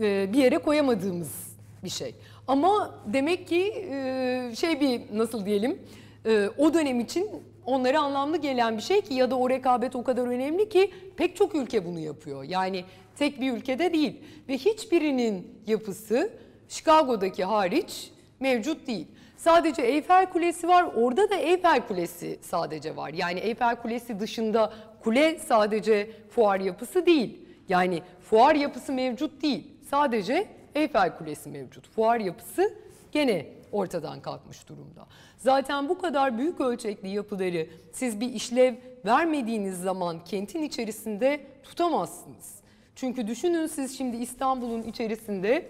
e, bir yere koyamadığımız bir şey. Ama demek ki e, şey bir nasıl diyelim e, o dönem için onlara anlamlı gelen bir şey ki ya da o rekabet o kadar önemli ki pek çok ülke bunu yapıyor. Yani tek bir ülkede değil ve hiçbirinin yapısı Chicago'daki hariç mevcut değil. Sadece Eyfel Kulesi var. Orada da Eyfel Kulesi sadece var. Yani Eyfel Kulesi dışında kule sadece fuar yapısı değil. Yani fuar yapısı mevcut değil. Sadece Eyfel Kulesi mevcut. Fuar yapısı gene ortadan kalkmış durumda. Zaten bu kadar büyük ölçekli yapıları siz bir işlev vermediğiniz zaman kentin içerisinde tutamazsınız. Çünkü düşünün siz şimdi İstanbul'un içerisinde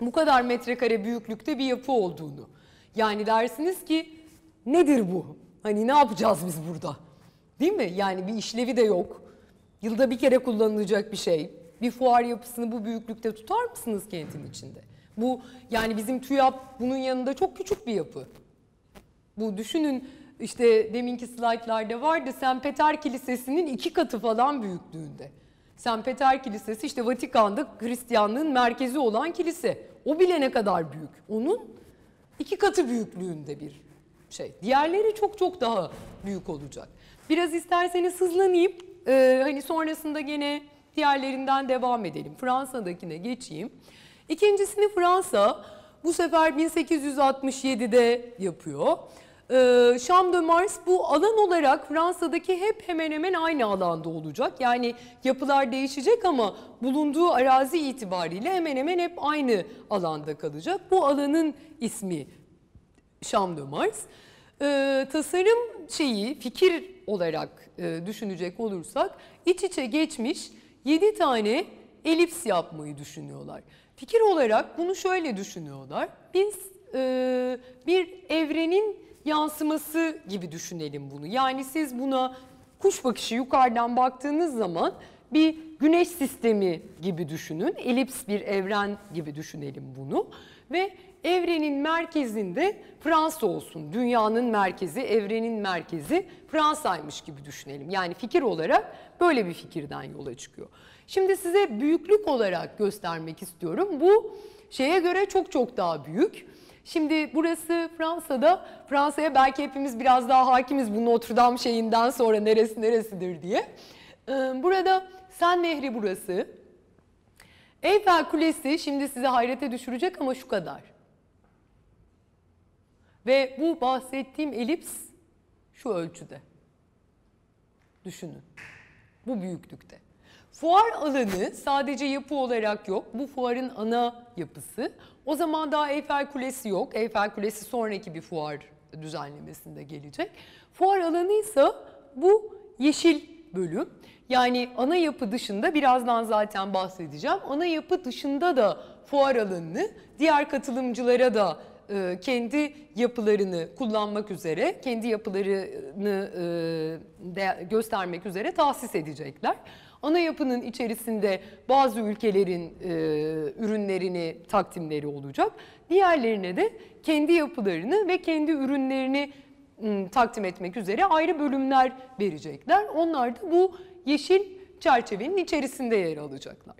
bu kadar metrekare büyüklükte bir yapı olduğunu. Yani dersiniz ki nedir bu? Hani ne yapacağız biz burada? Değil mi? Yani bir işlevi de yok. Yılda bir kere kullanılacak bir şey. Bir fuar yapısını bu büyüklükte tutar mısınız kentin içinde? Bu yani bizim TÜYAP bunun yanında çok küçük bir yapı. Bu düşünün işte deminki slaytlarda vardı St. Peter Kilisesi'nin iki katı falan büyüklüğünde. St. Peter Kilisesi işte Vatikan'da Hristiyanlığın merkezi olan kilise. O bile ne kadar büyük. Onun iki katı büyüklüğünde bir şey. Diğerleri çok çok daha büyük olacak. Biraz isterseniz hızlanayım. Ee, hani sonrasında gene diğerlerinden devam edelim. Fransa'dakine geçeyim. İkincisini Fransa bu sefer 1867'de yapıyor. Ee, Champ de Mars bu alan olarak Fransa'daki hep hemen hemen aynı alanda olacak. Yani yapılar değişecek ama bulunduğu arazi itibariyle hemen hemen hep aynı alanda kalacak. Bu alanın ismi Champ de Mars. Ee, tasarım şeyi fikir olarak e, düşünecek olursak iç içe geçmiş 7 tane elips yapmayı düşünüyorlar. Fikir olarak bunu şöyle düşünüyorlar. Biz e, bir evrenin yansıması gibi düşünelim bunu. Yani siz buna kuş bakışı yukarıdan baktığınız zaman bir güneş sistemi gibi düşünün. Elips bir evren gibi düşünelim bunu. Ve evrenin merkezinde Fransa olsun. Dünyanın merkezi, evrenin merkezi Fransa'ymış gibi düşünelim. Yani fikir olarak böyle bir fikirden yola çıkıyor. Şimdi size büyüklük olarak göstermek istiyorum. Bu şeye göre çok çok daha büyük. Şimdi burası Fransa'da. Fransa'ya belki hepimiz biraz daha hakimiz bu Notre Dame şeyinden sonra neresi neresidir diye. Ee, burada Sen Nehri burası. Eyfel Kulesi şimdi size hayrete düşürecek ama şu kadar. Ve bu bahsettiğim elips şu ölçüde. Düşünün. Bu büyüklükte. Fuar alanı sadece yapı olarak yok. Bu fuarın ana yapısı. O zaman daha Eyfel Kulesi yok. Eyfel Kulesi sonraki bir fuar düzenlemesinde gelecek. Fuar alanı ise bu yeşil bölüm. Yani ana yapı dışında birazdan zaten bahsedeceğim. Ana yapı dışında da fuar alanını diğer katılımcılara da e, kendi yapılarını kullanmak üzere, kendi yapılarını e, göstermek üzere tahsis edecekler. Ana yapının içerisinde bazı ülkelerin e, ürünlerini takdimleri olacak. Diğerlerine de kendi yapılarını ve kendi ürünlerini ım, takdim etmek üzere ayrı bölümler verecekler. Onlar da bu yeşil çerçevenin içerisinde yer alacaklar.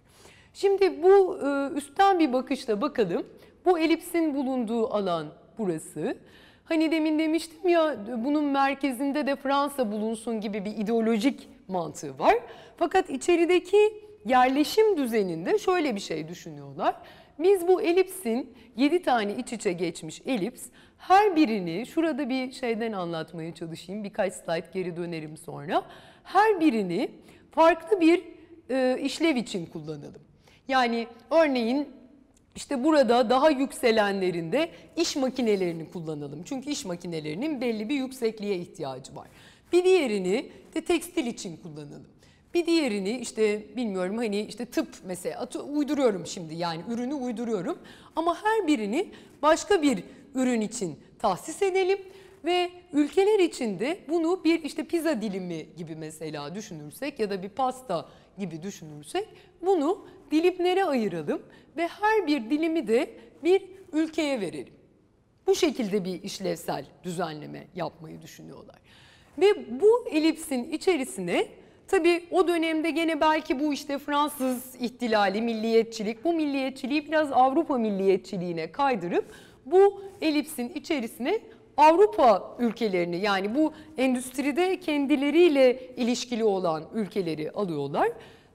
Şimdi bu e, üstten bir bakışla bakalım. Bu elipsin bulunduğu alan burası. Hani demin demiştim ya bunun merkezinde de Fransa bulunsun gibi bir ideolojik mantığı var. Fakat içerideki yerleşim düzeninde şöyle bir şey düşünüyorlar. Biz bu elipsin 7 tane iç içe geçmiş elips her birini şurada bir şeyden anlatmaya çalışayım. Birkaç slide geri dönerim sonra. Her birini farklı bir e, işlev için kullanalım. Yani örneğin işte burada daha yükselenlerinde iş makinelerini kullanalım. Çünkü iş makinelerinin belli bir yüksekliğe ihtiyacı var. Bir diğerini de tekstil için kullanalım. Bir diğerini işte bilmiyorum hani işte tıp mesela atı, uyduruyorum şimdi yani ürünü uyduruyorum. Ama her birini başka bir ürün için tahsis edelim ve ülkeler içinde bunu bir işte pizza dilimi gibi mesela düşünürsek ya da bir pasta gibi düşünürsek bunu dilimlere ayıralım ve her bir dilimi de bir ülkeye verelim. Bu şekilde bir işlevsel düzenleme yapmayı düşünüyorlar. Ve bu elipsin içerisine tabii o dönemde gene belki bu işte Fransız ihtilali, milliyetçilik, bu milliyetçiliği biraz Avrupa milliyetçiliğine kaydırıp bu elipsin içerisine Avrupa ülkelerini yani bu endüstride kendileriyle ilişkili olan ülkeleri alıyorlar.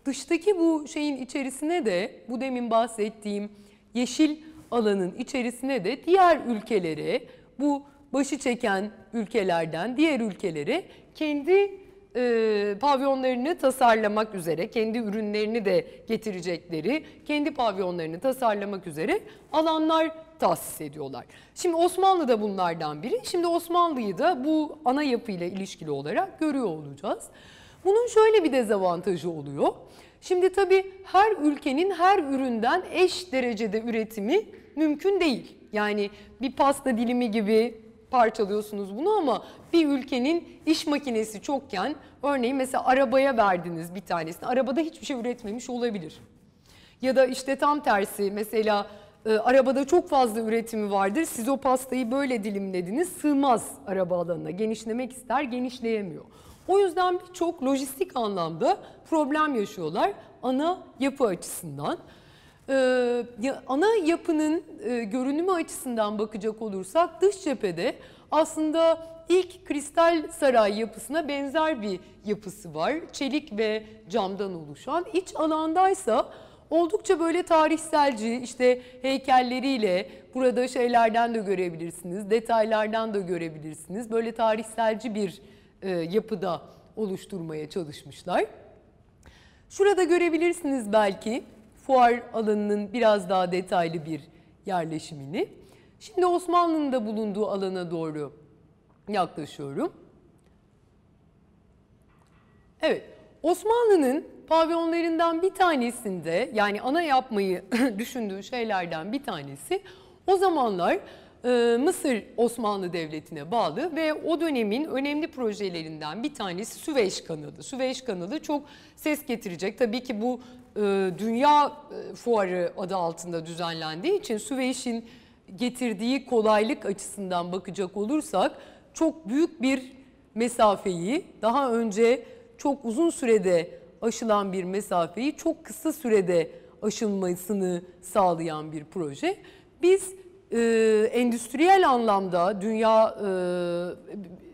Dıştaki bu şeyin içerisine de bu demin bahsettiğim yeşil alanın içerisine de diğer ülkelere bu başı çeken ülkelerden diğer ülkelere kendi e, pavyonlarını tasarlamak üzere, kendi ürünlerini de getirecekleri, kendi pavyonlarını tasarlamak üzere alanlar tahsis ediyorlar. Şimdi Osmanlı da bunlardan biri. Şimdi Osmanlı'yı da bu ana yapıyla ilişkili olarak görüyor olacağız. Bunun şöyle bir dezavantajı oluyor. Şimdi tabii her ülkenin her üründen eş derecede üretimi mümkün değil. Yani bir pasta dilimi gibi parçalıyorsunuz bunu ama bir ülkenin iş makinesi çokken örneğin mesela arabaya verdiniz bir tanesini. Arabada hiçbir şey üretmemiş olabilir. Ya da işte tam tersi mesela e, arabada çok fazla üretimi vardır. Siz o pastayı böyle dilimlediniz sığmaz araba alanına. Genişlemek ister genişleyemiyor. O yüzden birçok lojistik anlamda problem yaşıyorlar ana yapı açısından. Ee, ana yapının e, görünümü açısından bakacak olursak dış cephede aslında ilk kristal saray yapısına benzer bir yapısı var. Çelik ve camdan oluşan. İç alandaysa oldukça böyle tarihselci işte heykelleriyle burada şeylerden de görebilirsiniz, detaylardan da görebilirsiniz. Böyle tarihselci bir e, yapıda oluşturmaya çalışmışlar. Şurada görebilirsiniz belki fuar alanının biraz daha detaylı bir yerleşimini. Şimdi Osmanlı'nın da bulunduğu alana doğru yaklaşıyorum. Evet, Osmanlı'nın pavyonlarından bir tanesinde yani ana yapmayı <laughs> düşündüğü şeylerden bir tanesi o zamanlar e, Mısır Osmanlı Devleti'ne bağlı ve o dönemin önemli projelerinden bir tanesi Süveyş Kanalı. Süveyş Kanalı çok ses getirecek. Tabii ki bu Dünya e, Fuarı adı altında düzenlendiği için Süveyş'in getirdiği kolaylık açısından bakacak olursak çok büyük bir mesafeyi daha önce çok uzun sürede aşılan bir mesafeyi çok kısa sürede aşılmasını sağlayan bir proje. Biz e, endüstriyel anlamda dünya e,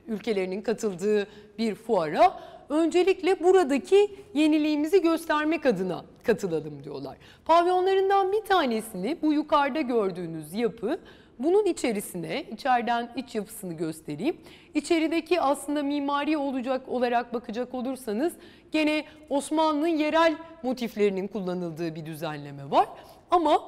ülkelerinin katıldığı bir fuara öncelikle buradaki yeniliğimizi göstermek adına katılalım diyorlar. Pavyonlarından bir tanesini bu yukarıda gördüğünüz yapı bunun içerisine, içeriden iç yapısını göstereyim. İçerideki aslında mimari olacak olarak bakacak olursanız gene Osmanlı'nın yerel motiflerinin kullanıldığı bir düzenleme var. Ama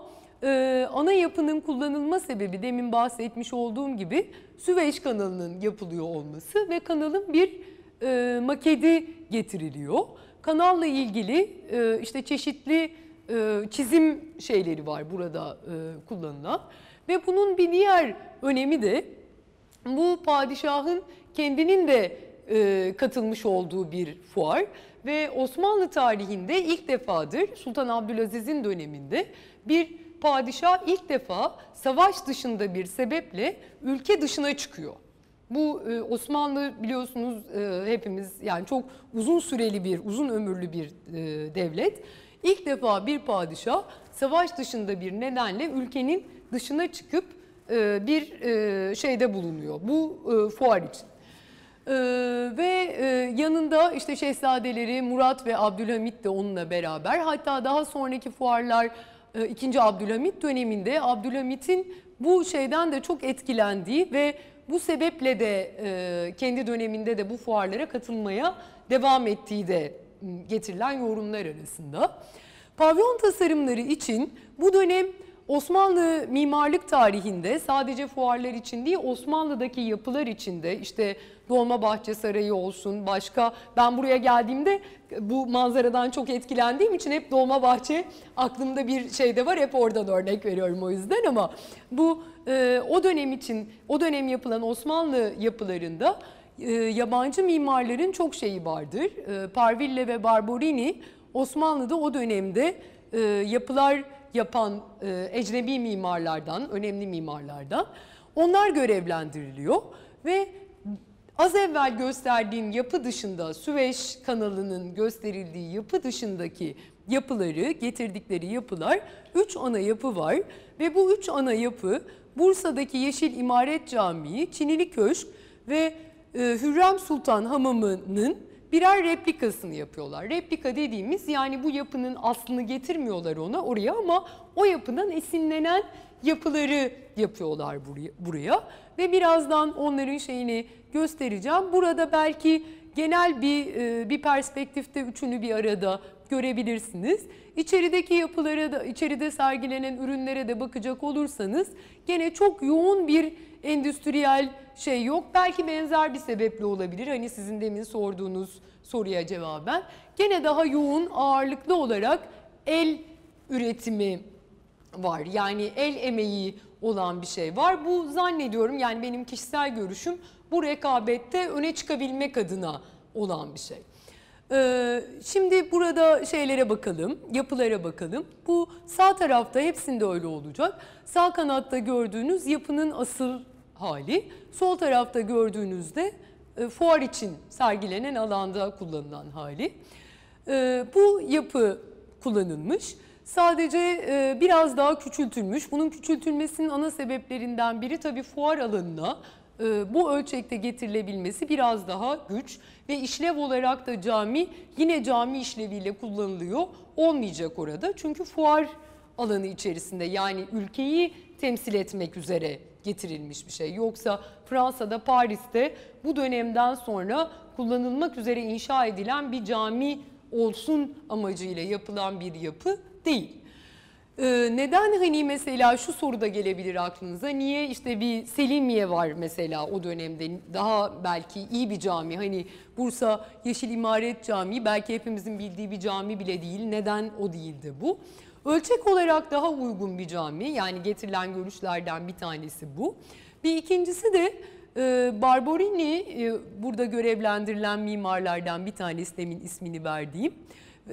e, ana yapının kullanılma sebebi demin bahsetmiş olduğum gibi Süveyş kanalının yapılıyor olması ve kanalın bir e, maketi getiriliyor. Kanalla ilgili e, işte çeşitli e, çizim şeyleri var burada e, kullanılan. Ve bunun bir diğer önemi de bu padişahın kendinin de e, katılmış olduğu bir fuar ve Osmanlı tarihinde ilk defadır Sultan Abdülaziz'in döneminde bir padişah ilk defa savaş dışında bir sebeple ülke dışına çıkıyor. Bu e, Osmanlı biliyorsunuz e, hepimiz yani çok uzun süreli bir, uzun ömürlü bir e, devlet. İlk defa bir padişah savaş dışında bir nedenle ülkenin dışına çıkıp e, bir e, şeyde bulunuyor bu e, fuar için. Ee, ve e, yanında işte şehzadeleri Murat ve Abdülhamit de onunla beraber. Hatta daha sonraki fuarlar e, 2. Abdülhamit döneminde Abdülhamit'in bu şeyden de çok etkilendiği ve bu sebeple de e, kendi döneminde de bu fuarlara katılmaya devam ettiği de getirilen yorumlar arasında. Pavyon tasarımları için bu dönem Osmanlı mimarlık tarihinde sadece fuarlar için değil Osmanlı'daki yapılar için de işte Dolmabahçe Sarayı olsun başka ben buraya geldiğimde bu manzaradan çok etkilendiğim için hep Dolmabahçe aklımda bir şey de var hep oradan örnek veriyorum o yüzden ama bu e, o dönem için o dönem yapılan Osmanlı yapılarında e, yabancı mimarların çok şeyi vardır. E, Parville ve Barberini Osmanlı'da o dönemde e, yapılar yapan e, ecnebi mimarlardan, önemli mimarlardan onlar görevlendiriliyor ve az evvel gösterdiğim yapı dışında Süveyş kanalının gösterildiği yapı dışındaki yapıları, getirdikleri yapılar 3 ana yapı var. Ve bu 3 ana yapı Bursa'daki Yeşil İmaret Camii, Çinili Köşk ve e, Hürrem Sultan Hamamı'nın birer replikasını yapıyorlar. Replika dediğimiz yani bu yapının aslını getirmiyorlar ona oraya ama o yapının esinlenen yapıları yapıyorlar buraya, buraya. Ve birazdan onların şeyini göstereceğim. Burada belki genel bir e, bir perspektifte üçünü bir arada görebilirsiniz. İçerideki yapılara da, içeride sergilenen ürünlere de bakacak olursanız gene çok yoğun bir endüstriyel şey yok. Belki benzer bir sebeple olabilir. Hani sizin demin sorduğunuz soruya cevaben. Gene daha yoğun ağırlıklı olarak el üretimi var. Yani el emeği olan bir şey var. Bu zannediyorum yani benim kişisel görüşüm bu rekabette öne çıkabilmek adına olan bir şey. Ee, şimdi burada şeylere bakalım, yapılara bakalım. Bu sağ tarafta hepsinde öyle olacak. Sağ kanatta gördüğünüz yapının asıl hali. Sol tarafta gördüğünüzde e, fuar için sergilenen alanda kullanılan hali. E, bu yapı kullanılmış. Sadece e, biraz daha küçültülmüş. Bunun küçültülmesinin ana sebeplerinden biri tabii fuar alanına e, bu ölçekte getirilebilmesi biraz daha güç ve işlev olarak da cami yine cami işleviyle kullanılıyor olmayacak orada. Çünkü fuar alanı içerisinde yani ülkeyi temsil etmek üzere getirilmiş bir şey. Yoksa Fransa'da, Paris'te bu dönemden sonra kullanılmak üzere inşa edilen bir cami olsun amacıyla yapılan bir yapı değil. Ee, neden hani mesela şu soru da gelebilir aklınıza. Niye işte bir Selimiye var mesela o dönemde daha belki iyi bir cami. Hani Bursa Yeşil İmaret Camii belki hepimizin bildiği bir cami bile değil. Neden o değildi bu? Ölçek olarak daha uygun bir cami yani getirilen görüşlerden bir tanesi bu. Bir ikincisi de e, Barberini e, burada görevlendirilen mimarlardan bir tanesi demin ismini verdiğim.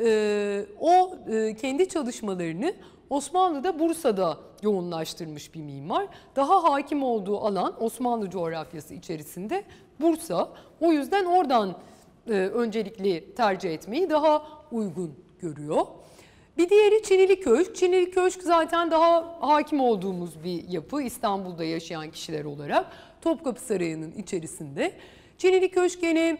E, o e, kendi çalışmalarını Osmanlı'da Bursa'da yoğunlaştırmış bir mimar. Daha hakim olduğu alan Osmanlı coğrafyası içerisinde Bursa. O yüzden oradan öncelikli tercih etmeyi daha uygun görüyor. Bir diğeri Çinili Köşk. Çinili Köşk zaten daha hakim olduğumuz bir yapı İstanbul'da yaşayan kişiler olarak. Topkapı Sarayı'nın içerisinde. Çinili Köşk gene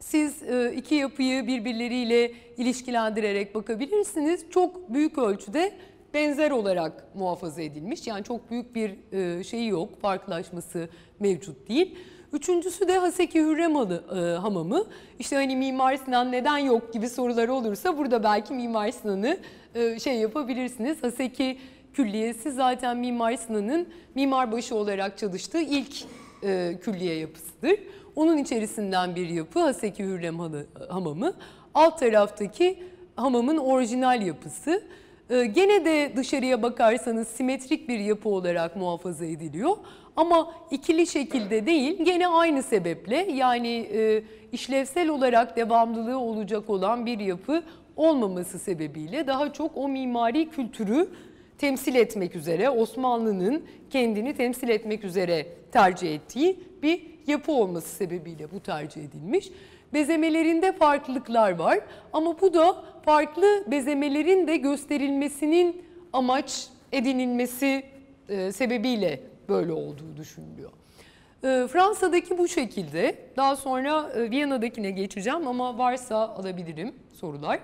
siz e, iki yapıyı birbirleriyle ilişkilendirerek bakabilirsiniz. Çok büyük ölçüde benzer olarak muhafaza edilmiş. Yani çok büyük bir e, şeyi yok, farklılaşması mevcut değil. Üçüncüsü de Haseki Hürrem e, Hamamı. İşte hani Mimar Sinan neden yok gibi sorular olursa burada belki Mimar Sinan'ı e, şey yapabilirsiniz. Haseki Külliyesi zaten Mimar Sinan'ın mimarbaşı olarak çalıştığı ilk e, külliye yapısıdır. Onun içerisinden bir yapı Haseki Hürrem Hamamı. Alt taraftaki hamamın orijinal yapısı. Gene de dışarıya bakarsanız simetrik bir yapı olarak muhafaza ediliyor. Ama ikili şekilde değil gene aynı sebeple yani e, işlevsel olarak devamlılığı olacak olan bir yapı olmaması sebebiyle daha çok o mimari kültürü temsil etmek üzere Osmanlı'nın kendini temsil etmek üzere tercih ettiği bir yapı olması sebebiyle bu tercih edilmiş. Bezemelerinde farklılıklar var ama bu da farklı bezemelerin de gösterilmesinin amaç edinilmesi e, böyle olduğu düşünülüyor. E, Fransa'daki bu şekilde. Daha sonra e, Viyana'dakine geçeceğim ama varsa alabilirim sorular.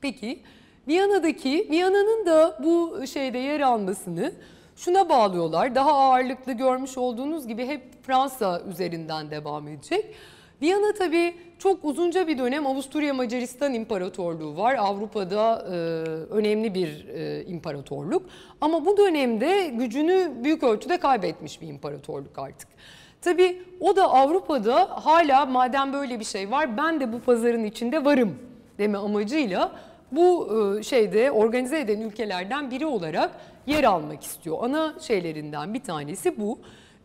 Peki Viyana'daki, Viyana'nın da bu şeyde yer almasını şuna bağlıyorlar. Daha ağırlıklı görmüş olduğunuz gibi hep Fransa üzerinden devam edecek. Viyana tabii çok uzunca bir dönem Avusturya Macaristan İmparatorluğu var. Avrupa'da e, önemli bir e, imparatorluk. Ama bu dönemde gücünü büyük ölçüde kaybetmiş bir imparatorluk artık. Tabii o da Avrupa'da hala madem böyle bir şey var ben de bu pazarın içinde varım deme amacıyla bu e, şeyde organize eden ülkelerden biri olarak yer almak istiyor. Ana şeylerinden bir tanesi bu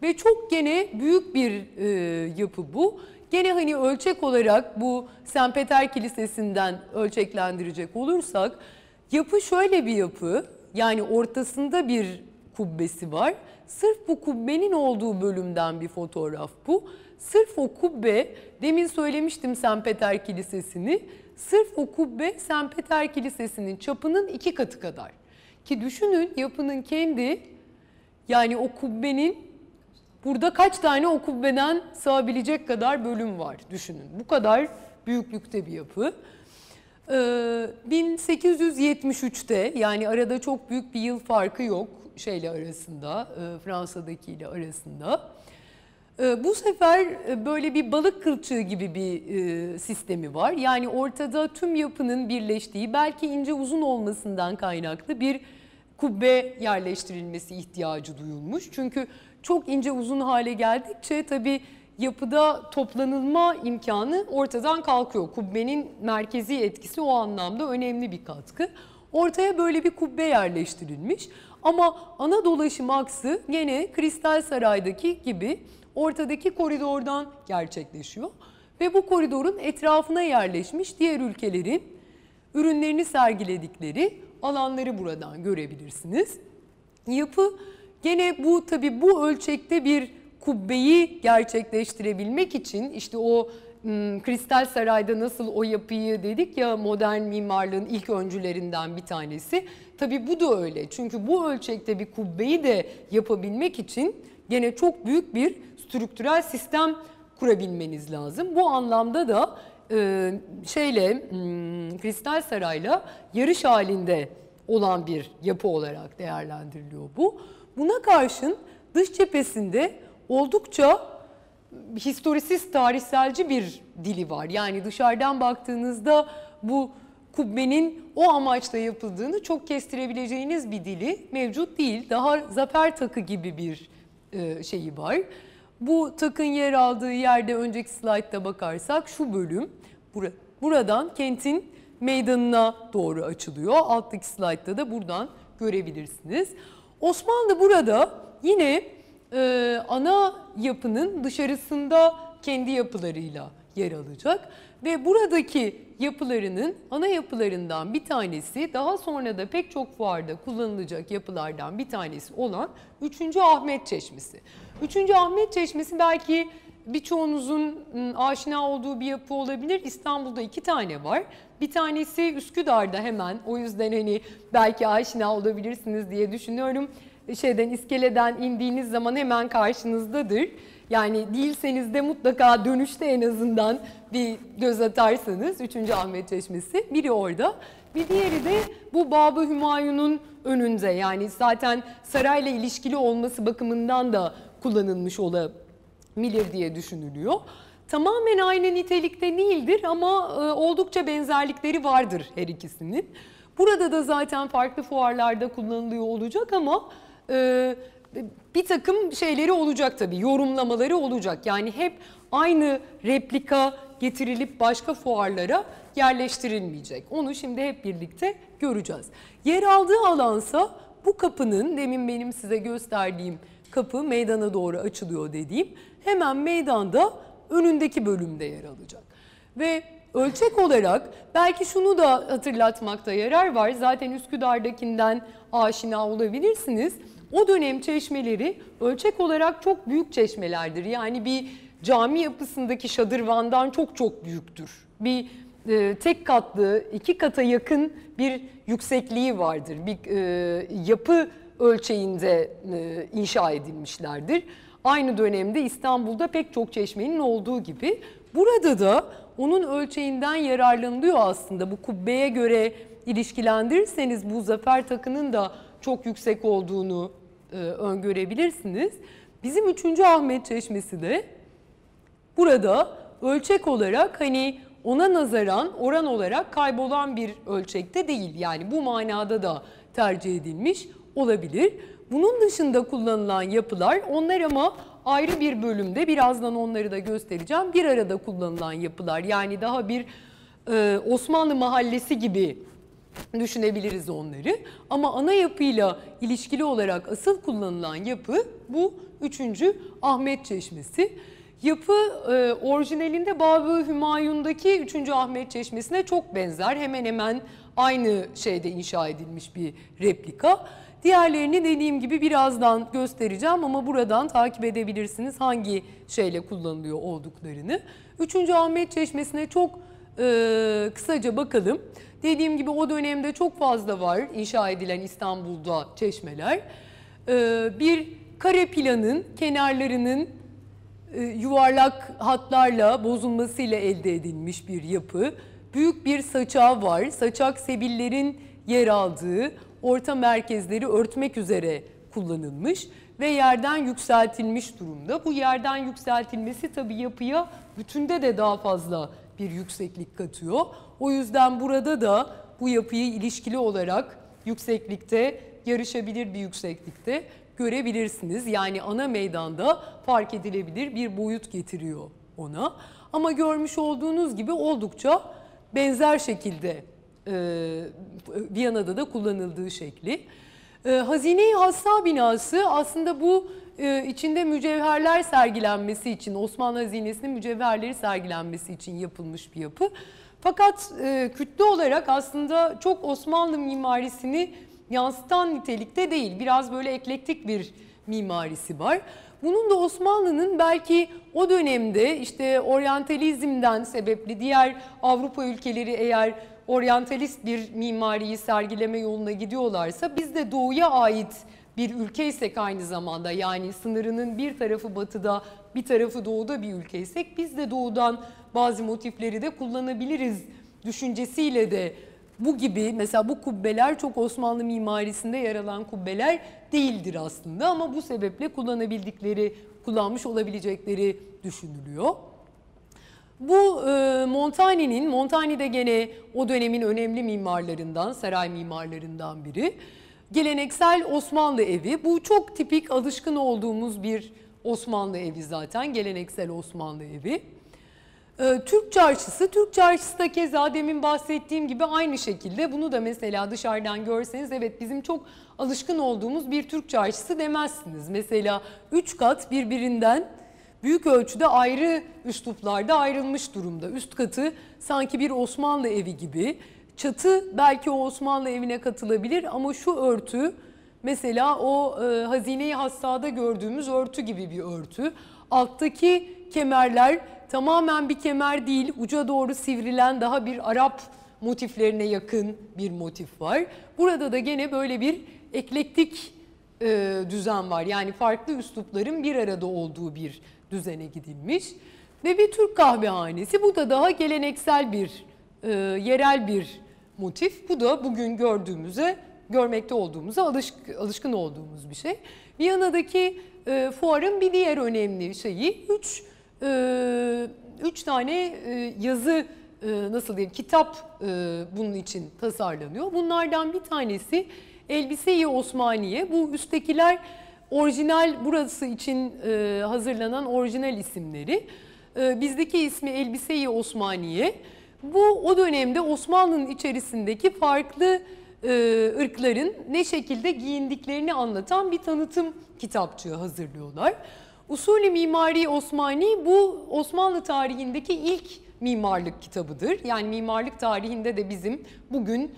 ve çok gene büyük bir e, yapı bu. Gene hani ölçek olarak bu St. Peter Kilisesi'nden ölçeklendirecek olursak yapı şöyle bir yapı. Yani ortasında bir kubbesi var. Sırf bu kubbenin olduğu bölümden bir fotoğraf bu. Sırf o kubbe, demin söylemiştim St. Peter Kilisesi'ni. Sırf o kubbe St. Peter Kilisesi'nin çapının iki katı kadar. Ki düşünün yapının kendi yani o kubbenin burada kaç tane o kubbeden sığabilecek kadar bölüm var düşünün. Bu kadar büyüklükte bir yapı. Ee, 1873'te yani arada çok büyük bir yıl farkı yok şeyle arasında, e, Fransa'dakiyle arasında. E, bu sefer e, böyle bir balık kılçığı gibi bir e, sistemi var. Yani ortada tüm yapının birleştiği, belki ince uzun olmasından kaynaklı bir kubbe yerleştirilmesi ihtiyacı duyulmuş. Çünkü çok ince uzun hale geldikçe tabii yapıda toplanılma imkanı ortadan kalkıyor. Kubbenin merkezi etkisi o anlamda önemli bir katkı. Ortaya böyle bir kubbe yerleştirilmiş. Ama ana dolaşım aksı gene Kristal Saray'daki gibi ortadaki koridordan gerçekleşiyor. Ve bu koridorun etrafına yerleşmiş diğer ülkelerin ürünlerini sergiledikleri alanları buradan görebilirsiniz. Yapı gene bu tabi bu ölçekte bir kubbeyi gerçekleştirebilmek için işte o Kristal Saray'da nasıl o yapıyı dedik ya modern mimarlığın ilk öncülerinden bir tanesi. Tabii bu da öyle. Çünkü bu ölçekte bir kubbeyi de yapabilmek için gene çok büyük bir strüktürel sistem kurabilmeniz lazım. Bu anlamda da e, şeyle hmm, Kristal Saray'la yarış halinde olan bir yapı olarak değerlendiriliyor bu. Buna karşın dış cephesinde oldukça historisist, tarihselci bir dili var. Yani dışarıdan baktığınızda bu kubbenin o amaçla yapıldığını çok kestirebileceğiniz bir dili mevcut değil. Daha zafer takı gibi bir e, şeyi var. Bu takın yer aldığı yerde önceki slaytta bakarsak şu bölüm buradan kentin meydanına doğru açılıyor. Alttaki slaytta da buradan görebilirsiniz. Osmanlı burada yine e, ana yapının dışarısında kendi yapılarıyla yer alacak. Ve buradaki yapılarının ana yapılarından bir tanesi daha sonra da pek çok fuarda kullanılacak yapılardan bir tanesi olan 3. Ahmet Çeşmesi. 3. Ahmet Çeşmesi belki birçoğunuzun ıı, aşina olduğu bir yapı olabilir. İstanbul'da iki tane var. Bir tanesi Üsküdar'da hemen o yüzden hani belki aşina olabilirsiniz diye düşünüyorum şeyden iskeleden indiğiniz zaman hemen karşınızdadır. Yani değilseniz de mutlaka dönüşte en azından bir göz atarsanız 3. Ahmet Çeşmesi biri orada. Bir diğeri de bu Babı Hümayun'un önünde yani zaten sarayla ilişkili olması bakımından da kullanılmış olabilir diye düşünülüyor. Tamamen aynı nitelikte değildir ama e, oldukça benzerlikleri vardır her ikisinin. Burada da zaten farklı fuarlarda kullanılıyor olacak ama e, bir takım şeyleri olacak tabii, yorumlamaları olacak. Yani hep aynı replika getirilip başka fuarlara yerleştirilmeyecek. Onu şimdi hep birlikte göreceğiz. Yer aldığı alansa bu kapının demin benim size gösterdiğim kapı meydana doğru açılıyor dediğim hemen meydanda önündeki bölümde yer alacak. Ve ölçek olarak belki şunu da hatırlatmakta yarar var. Zaten Üsküdar'dakinden aşina olabilirsiniz. O dönem çeşmeleri ölçek olarak çok büyük çeşmelerdir. Yani bir cami yapısındaki şadırvandan çok çok büyüktür. Bir e, tek katlı, iki kata yakın bir yüksekliği vardır. Bir e, yapı ölçeğinde e, inşa edilmişlerdir. Aynı dönemde İstanbul'da pek çok çeşmenin olduğu gibi burada da onun ölçeğinden yararlanılıyor aslında. Bu kubbeye göre ilişkilendirirseniz bu zafer takının da çok yüksek olduğunu e, öngörebilirsiniz. Bizim 3. Ahmet Çeşmesi de burada ölçek olarak hani ona nazaran oran olarak kaybolan bir ölçekte değil. Yani bu manada da tercih edilmiş olabilir. Bunun dışında kullanılan yapılar onlar ama ayrı bir bölümde birazdan onları da göstereceğim. Bir arada kullanılan yapılar yani daha bir e, Osmanlı mahallesi gibi düşünebiliriz onları. Ama ana yapıyla ilişkili olarak asıl kullanılan yapı bu 3. Ahmet Çeşmesi. Yapı e, orijinalinde Babı Hümayun'daki 3. Ahmet Çeşmesi'ne çok benzer. Hemen hemen aynı şeyde inşa edilmiş bir replika. Diğerlerini dediğim gibi birazdan göstereceğim ama buradan takip edebilirsiniz hangi şeyle kullanılıyor olduklarını. 3. Ahmet Çeşmesi'ne çok e, kısaca bakalım. Dediğim gibi o dönemde çok fazla var inşa edilen İstanbul'da çeşmeler. E, bir kare planın kenarlarının e, yuvarlak hatlarla bozulmasıyla elde edilmiş bir yapı. Büyük bir saçağı var. Saçak sebillerin yer aldığı orta merkezleri örtmek üzere kullanılmış ve yerden yükseltilmiş durumda. Bu yerden yükseltilmesi tabii yapıya bütünde de daha fazla bir yükseklik katıyor. O yüzden burada da bu yapıyı ilişkili olarak yükseklikte yarışabilir bir yükseklikte görebilirsiniz. Yani ana meydanda fark edilebilir bir boyut getiriyor ona. Ama görmüş olduğunuz gibi oldukça benzer şekilde e, Viyana'da da kullanıldığı şekli. E, Hazine-i Hassa binası aslında bu e, içinde mücevherler sergilenmesi için, Osmanlı hazinesinin mücevherleri sergilenmesi için yapılmış bir yapı. Fakat e, kütle olarak aslında çok Osmanlı mimarisini yansıtan nitelikte değil. Biraz böyle eklektik bir mimarisi var. Bunun da Osmanlı'nın belki o dönemde işte oryantalizmden sebepli diğer Avrupa ülkeleri eğer oryantalist bir mimariyi sergileme yoluna gidiyorlarsa biz de doğuya ait bir ülkeysek aynı zamanda yani sınırının bir tarafı batıda bir tarafı doğuda bir ülkeysek biz de doğudan bazı motifleri de kullanabiliriz düşüncesiyle de bu gibi mesela bu kubbeler çok Osmanlı mimarisinde yer alan kubbeler değildir aslında ama bu sebeple kullanabildikleri, kullanmış olabilecekleri düşünülüyor. Bu e, Montagne'nin, Montaigne de gene o dönemin önemli mimarlarından, saray mimarlarından biri. Geleneksel Osmanlı evi. Bu çok tipik, alışkın olduğumuz bir Osmanlı evi zaten, geleneksel Osmanlı evi. Ee, Türk çarşısı, Türk çarşısı da keza demin bahsettiğim gibi aynı şekilde bunu da mesela dışarıdan görseniz evet bizim çok alışkın olduğumuz bir Türk çarşısı demezsiniz. Mesela 3 kat birbirinden büyük ölçüde ayrı üsluplarda ayrılmış durumda. Üst katı sanki bir Osmanlı evi gibi. Çatı belki o Osmanlı evine katılabilir ama şu örtü mesela o e, hazine-i hassada gördüğümüz örtü gibi bir örtü. Alttaki kemerler tamamen bir kemer değil, uca doğru sivrilen daha bir Arap motiflerine yakın bir motif var. Burada da gene böyle bir eklektik e, düzen var. Yani farklı üslupların bir arada olduğu bir düzene gidilmiş. Ve bir Türk kahvehanesi. Bu da daha geleneksel bir, e, yerel bir motif. Bu da bugün gördüğümüze, görmekte olduğumuza alışk, alışkın olduğumuz bir şey. Viyana'daki e, fuarın bir diğer önemli şeyi, üç e, üç tane e, yazı e, nasıl diyeyim kitap e, bunun için tasarlanıyor. Bunlardan bir tanesi Elbise-i Osmaniye. Bu üsttekiler orijinal burası için e, hazırlanan orijinal isimleri. E, bizdeki ismi Elbise-i Osmaniye. Bu o dönemde Osmanlı'nın içerisindeki farklı e, ırkların ne şekilde giyindiklerini anlatan bir tanıtım kitapçığı hazırlıyorlar. Usulü Mimari Osmani bu Osmanlı tarihindeki ilk mimarlık kitabıdır. Yani mimarlık tarihinde de bizim bugün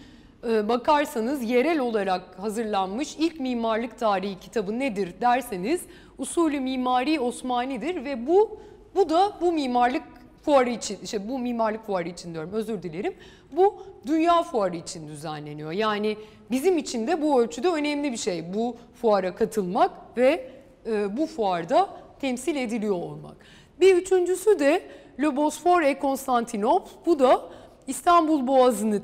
bakarsanız yerel olarak hazırlanmış ilk mimarlık tarihi kitabı nedir derseniz Usulü Mimari Osmani'dir ve bu bu da bu mimarlık fuarı için, işte bu mimarlık fuarı için diyorum özür dilerim. Bu dünya fuarı için düzenleniyor. Yani bizim için de bu ölçüde önemli bir şey bu fuara katılmak ve e, bu fuarda temsil ediliyor olmak. Bir üçüncüsü de Le Bosphore et Constantinople. Bu da İstanbul Boğazı'nı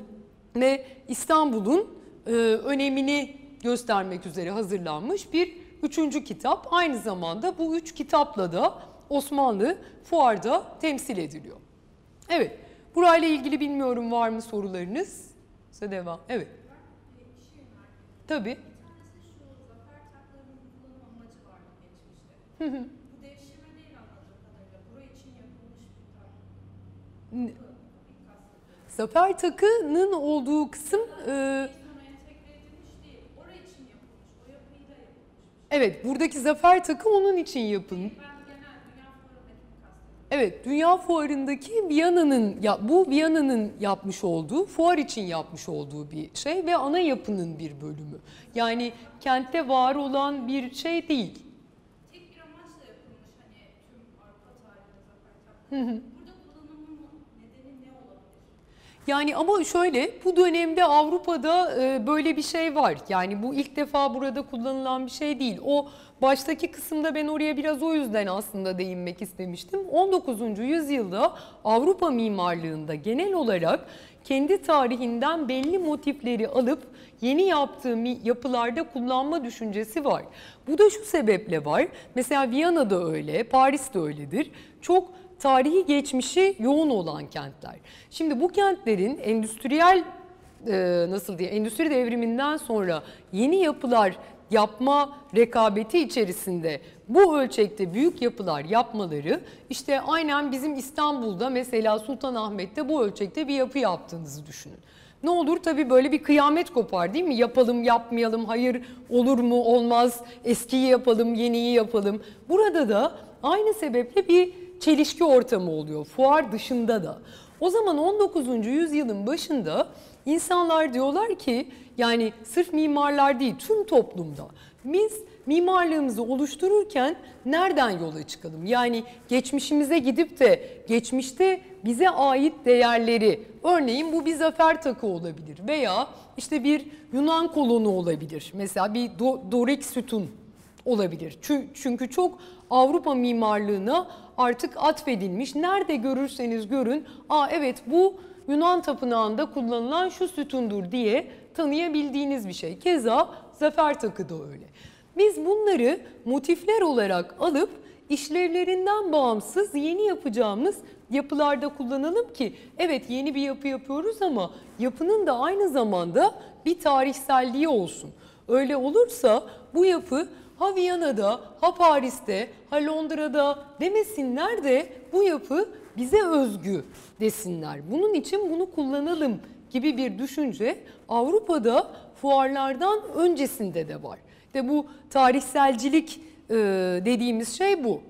ve İstanbul'un e, önemini göstermek üzere hazırlanmış bir üçüncü kitap. Aynı zamanda bu üç kitapla da Osmanlı fuarda temsil ediliyor. Evet, burayla ilgili bilmiyorum var mı sorularınız? Size devam. Evet. Tabii. Hı hı. Bu devşirme değil anladığım kadarıyla. Buraya için yapılmış bir tane. Zafer takının olduğu kısım... E, evet, buradaki zafer takı onun için kastediyorum. Evet, Dünya Fuarı'ndaki Viyana'nın ya bu Viyana'nın yapmış olduğu, fuar için yapmış olduğu bir şey ve ana yapının bir bölümü. Yani kentte var olan bir şey değil. Tek bir amaçla yapılmış hani tüm Avrupa tarihinde zafer takımı. Burada kullanımının nedeni ne olabilir? Yani ama şöyle bu dönemde Avrupa'da e, böyle bir şey var. Yani bu ilk defa burada kullanılan bir şey değil. O baştaki kısımda ben oraya biraz o yüzden aslında değinmek istemiştim. 19. yüzyılda Avrupa mimarlığında genel olarak kendi tarihinden belli motifleri alıp yeni yaptığı yapılarda kullanma düşüncesi var. Bu da şu sebeple var. Mesela Viyana'da öyle, Paris'te öyledir. Çok tarihi geçmişi yoğun olan kentler. Şimdi bu kentlerin endüstriyel e, nasıl diye endüstri devriminden sonra yeni yapılar yapma rekabeti içerisinde bu ölçekte büyük yapılar yapmaları işte aynen bizim İstanbul'da mesela Sultanahmet'te bu ölçekte bir yapı yaptığınızı düşünün. Ne olur tabii böyle bir kıyamet kopar değil mi? Yapalım, yapmayalım, hayır olur mu, olmaz, eskiyi yapalım, yeniyi yapalım. Burada da aynı sebeple bir çelişki ortamı oluyor fuar dışında da. O zaman 19. yüzyılın başında insanlar diyorlar ki yani sırf mimarlar değil tüm toplumda biz mimarlığımızı oluştururken nereden yola çıkalım? Yani geçmişimize gidip de geçmişte bize ait değerleri örneğin bu bir zafer takı olabilir veya işte bir Yunan kolonu olabilir. Mesela bir do- Dorik sütun olabilir. Çü- Çünkü çok Avrupa mimarlığına artık atfedilmiş. Nerede görürseniz görün, aa evet bu Yunan tapınağında kullanılan şu sütundur diye tanıyabildiğiniz bir şey. Keza zafer takı da öyle. Biz bunları motifler olarak alıp işlevlerinden bağımsız yeni yapacağımız yapılarda kullanalım ki evet yeni bir yapı yapıyoruz ama yapının da aynı zamanda bir tarihselliği olsun. Öyle olursa bu yapı ha Viyana'da, ha Paris'te, ha Londra'da demesinler de bu yapı bize özgü desinler. Bunun için bunu kullanalım gibi bir düşünce Avrupa'da fuarlardan öncesinde de var. De bu tarihselcilik e, dediğimiz şey bu.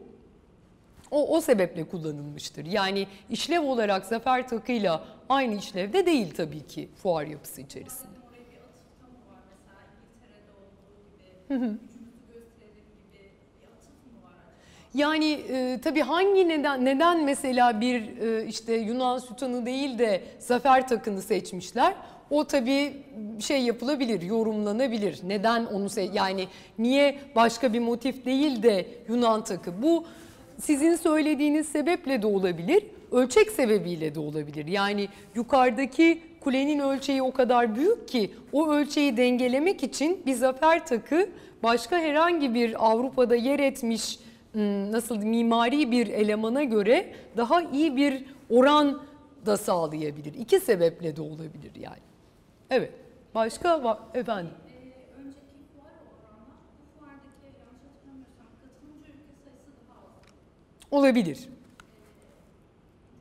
O, o sebeple kullanılmıştır. Yani işlev olarak zafer takıyla aynı işlevde değil tabii ki fuar yapısı içerisinde. Oraya bir atıfta mı var mesela İngiltere'de olduğu gibi, gücümüzü gösterelim gibi bir atıf mı var acaba? Yani e, tabii hangi neden neden mesela bir e, işte Yunan sütunu değil de zafer takını seçmişler? O tabii şey yapılabilir, yorumlanabilir. Neden onu se- yani niye başka bir motif değil de Yunan takı? Bu sizin söylediğiniz sebeple de olabilir, ölçek sebebiyle de olabilir. Yani yukarıdaki kulenin ölçeği o kadar büyük ki o ölçeği dengelemek için bir zafer takı başka herhangi bir Avrupa'da yer etmiş nasıl mimari bir elemana göre daha iyi bir oran da sağlayabilir. İki sebeple de olabilir yani. Evet. Başka var efendim. Ee, önceki fuar oranla bu fuardaki yanlış hatırlamıyorsam katılımcı ülke sayısı daha az. Olabilir.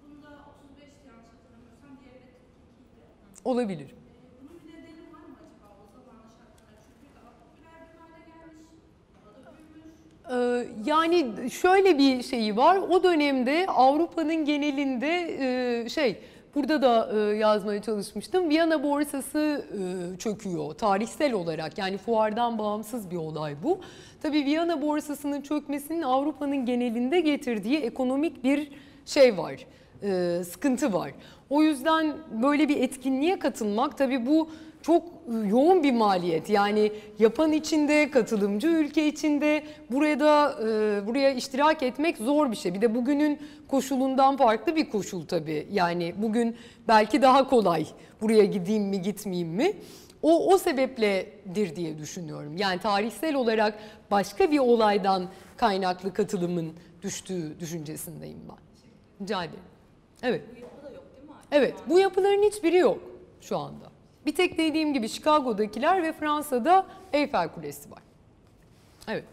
Bunda 35 yanlış hatırlamıyorsam diğeri de 42'ydi. Olabilir. Ee, bunun bir nedeni var mı acaba o zamanın şartlarında? Çünkü daha popüler bir hale gelmiş, daha da büyümüş. Ee, Yani şöyle bir şeyi var. O dönemde Avrupa'nın genelinde e, şey burada da e, yazmaya çalışmıştım. Viyana borsası e, çöküyor tarihsel olarak. Yani fuardan bağımsız bir olay bu. Tabii Viyana borsasının çökmesinin Avrupa'nın genelinde getirdiği ekonomik bir şey var. sıkıntı var. O yüzden böyle bir etkinliğe katılmak tabii bu çok yoğun bir maliyet. Yani yapan içinde, katılımcı ülke içinde burada e, buraya iştirak etmek zor bir şey. Bir de bugünün koşulundan farklı bir koşul tabii. Yani bugün belki daha kolay buraya gideyim mi gitmeyeyim mi? O o sebepledir diye düşünüyorum. Yani tarihsel olarak başka bir olaydan kaynaklı katılımın düştüğü düşüncesindeyim ben. Rica ederim. Evet. Bu yapı da yok değil mi? Evet, bu yapıların hiçbiri yok şu anda. Bir tek dediğim gibi Chicago'dakiler ve Fransa'da Eyfel Kulesi var. Evet.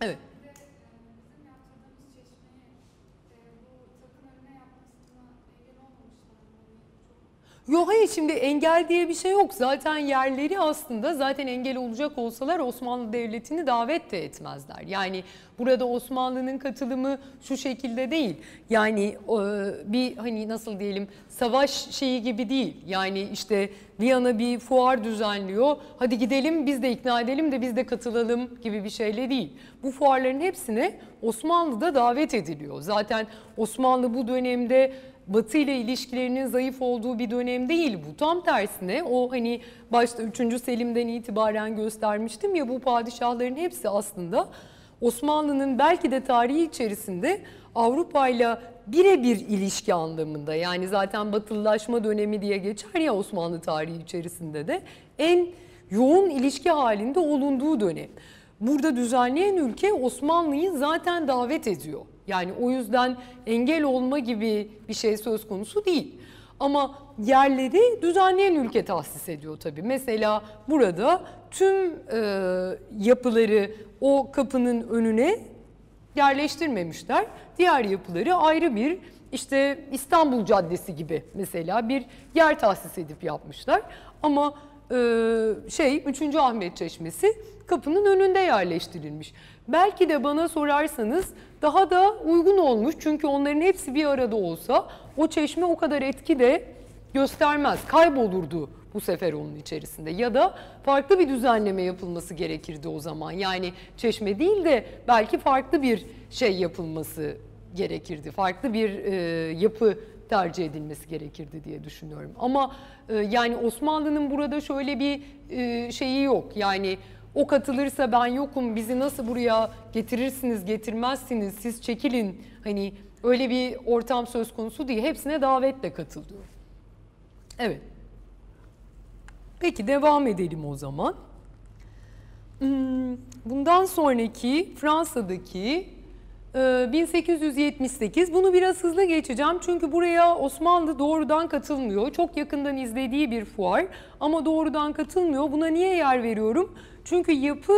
Evet. Yok hayır şimdi engel diye bir şey yok. Zaten yerleri aslında zaten engel olacak olsalar Osmanlı Devleti'ni davet de etmezler. Yani burada Osmanlı'nın katılımı şu şekilde değil. Yani bir hani nasıl diyelim savaş şeyi gibi değil. Yani işte Viyana bir fuar düzenliyor. Hadi gidelim biz de ikna edelim de biz de katılalım gibi bir şeyle değil. Bu fuarların hepsine Osmanlı'da davet ediliyor. Zaten Osmanlı bu dönemde Batı ile ilişkilerinin zayıf olduğu bir dönem değil bu. Tam tersine o hani başta 3. Selim'den itibaren göstermiştim ya bu padişahların hepsi aslında Osmanlı'nın belki de tarihi içerisinde Avrupa ile birebir ilişki anlamında yani zaten batılılaşma dönemi diye geçer ya Osmanlı tarihi içerisinde de en yoğun ilişki halinde olunduğu dönem. Burada düzenleyen ülke Osmanlı'yı zaten davet ediyor. Yani o yüzden engel olma gibi bir şey söz konusu değil. Ama yerleri düzenleyen ülke tahsis ediyor tabii. Mesela burada tüm e, yapıları o kapının önüne yerleştirmemişler. Diğer yapıları ayrı bir işte İstanbul Caddesi gibi mesela bir yer tahsis edip yapmışlar. Ama e, şey 3. Ahmet Çeşmesi kapının önünde yerleştirilmiş. Belki de bana sorarsanız daha da uygun olmuş. Çünkü onların hepsi bir arada olsa o çeşme o kadar etki de göstermez. Kaybolurdu bu sefer onun içerisinde. Ya da farklı bir düzenleme yapılması gerekirdi o zaman. Yani çeşme değil de belki farklı bir şey yapılması gerekirdi. Farklı bir e, yapı tercih edilmesi gerekirdi diye düşünüyorum. Ama e, yani Osmanlı'nın burada şöyle bir e, şeyi yok. Yani o katılırsa ben yokum bizi nasıl buraya getirirsiniz getirmezsiniz siz çekilin. Hani öyle bir ortam söz konusu değil. Hepsine davetle katılıyor. Evet. Peki devam edelim o zaman. Hmm, Bundan sonraki Fransa'daki e, 1878 bunu biraz hızlı geçeceğim çünkü buraya Osmanlı doğrudan katılmıyor. Çok yakından izlediği bir fuar ama doğrudan katılmıyor. Buna niye yer veriyorum? Çünkü yapı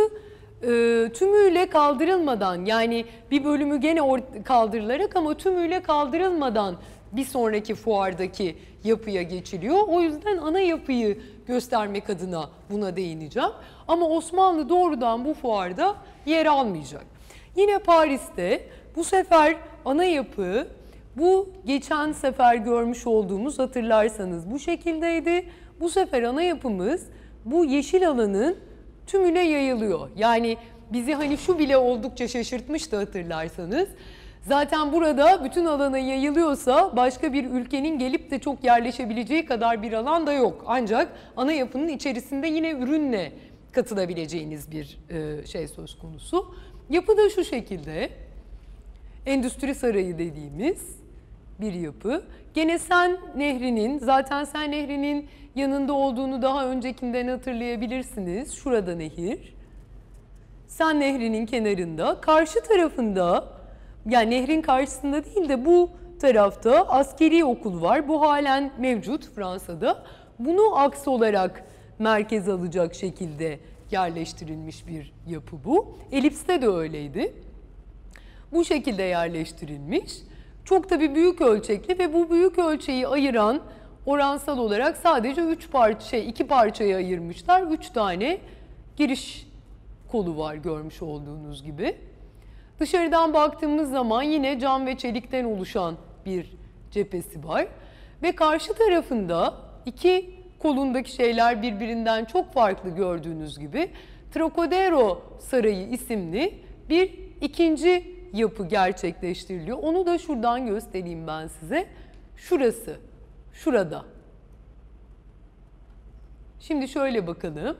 e, tümüyle kaldırılmadan yani bir bölümü gene kaldırılarak ama tümüyle kaldırılmadan bir sonraki fuardaki yapıya geçiliyor. O yüzden ana yapıyı göstermek adına buna değineceğim. Ama Osmanlı doğrudan bu fuarda yer almayacak. Yine Paris'te bu sefer ana yapı bu geçen sefer görmüş olduğumuz hatırlarsanız bu şekildeydi. Bu sefer ana yapımız bu yeşil alanın tümüne yayılıyor. Yani bizi hani şu bile oldukça şaşırtmıştı hatırlarsanız. Zaten burada bütün alana yayılıyorsa başka bir ülkenin gelip de çok yerleşebileceği kadar bir alan da yok. Ancak ana yapının içerisinde yine ürünle katılabileceğiniz bir e, şey söz konusu. Yapı da şu şekilde. Endüstri Sarayı dediğimiz bir yapı. Gene Sen Nehri'nin, zaten Sen Nehri'nin yanında olduğunu daha öncekinden hatırlayabilirsiniz. Şurada nehir. Sen Nehri'nin kenarında, karşı tarafında, yani nehrin karşısında değil de bu tarafta askeri okul var. Bu halen mevcut Fransa'da. Bunu aks olarak merkez alacak şekilde yerleştirilmiş bir yapı bu. Elips'te de öyleydi. Bu şekilde yerleştirilmiş. Çok tabii büyük ölçekli ve bu büyük ölçeği ayıran oransal olarak sadece 3 parça, şey, iki parçaya ayırmışlar. 3 tane giriş kolu var görmüş olduğunuz gibi. Dışarıdan baktığımız zaman yine cam ve çelikten oluşan bir cephesi var. Ve karşı tarafında iki kolundaki şeyler birbirinden çok farklı gördüğünüz gibi Trocadero Sarayı isimli bir ikinci yapı gerçekleştiriliyor. Onu da şuradan göstereyim ben size. şurası. Şurada. Şimdi şöyle bakalım.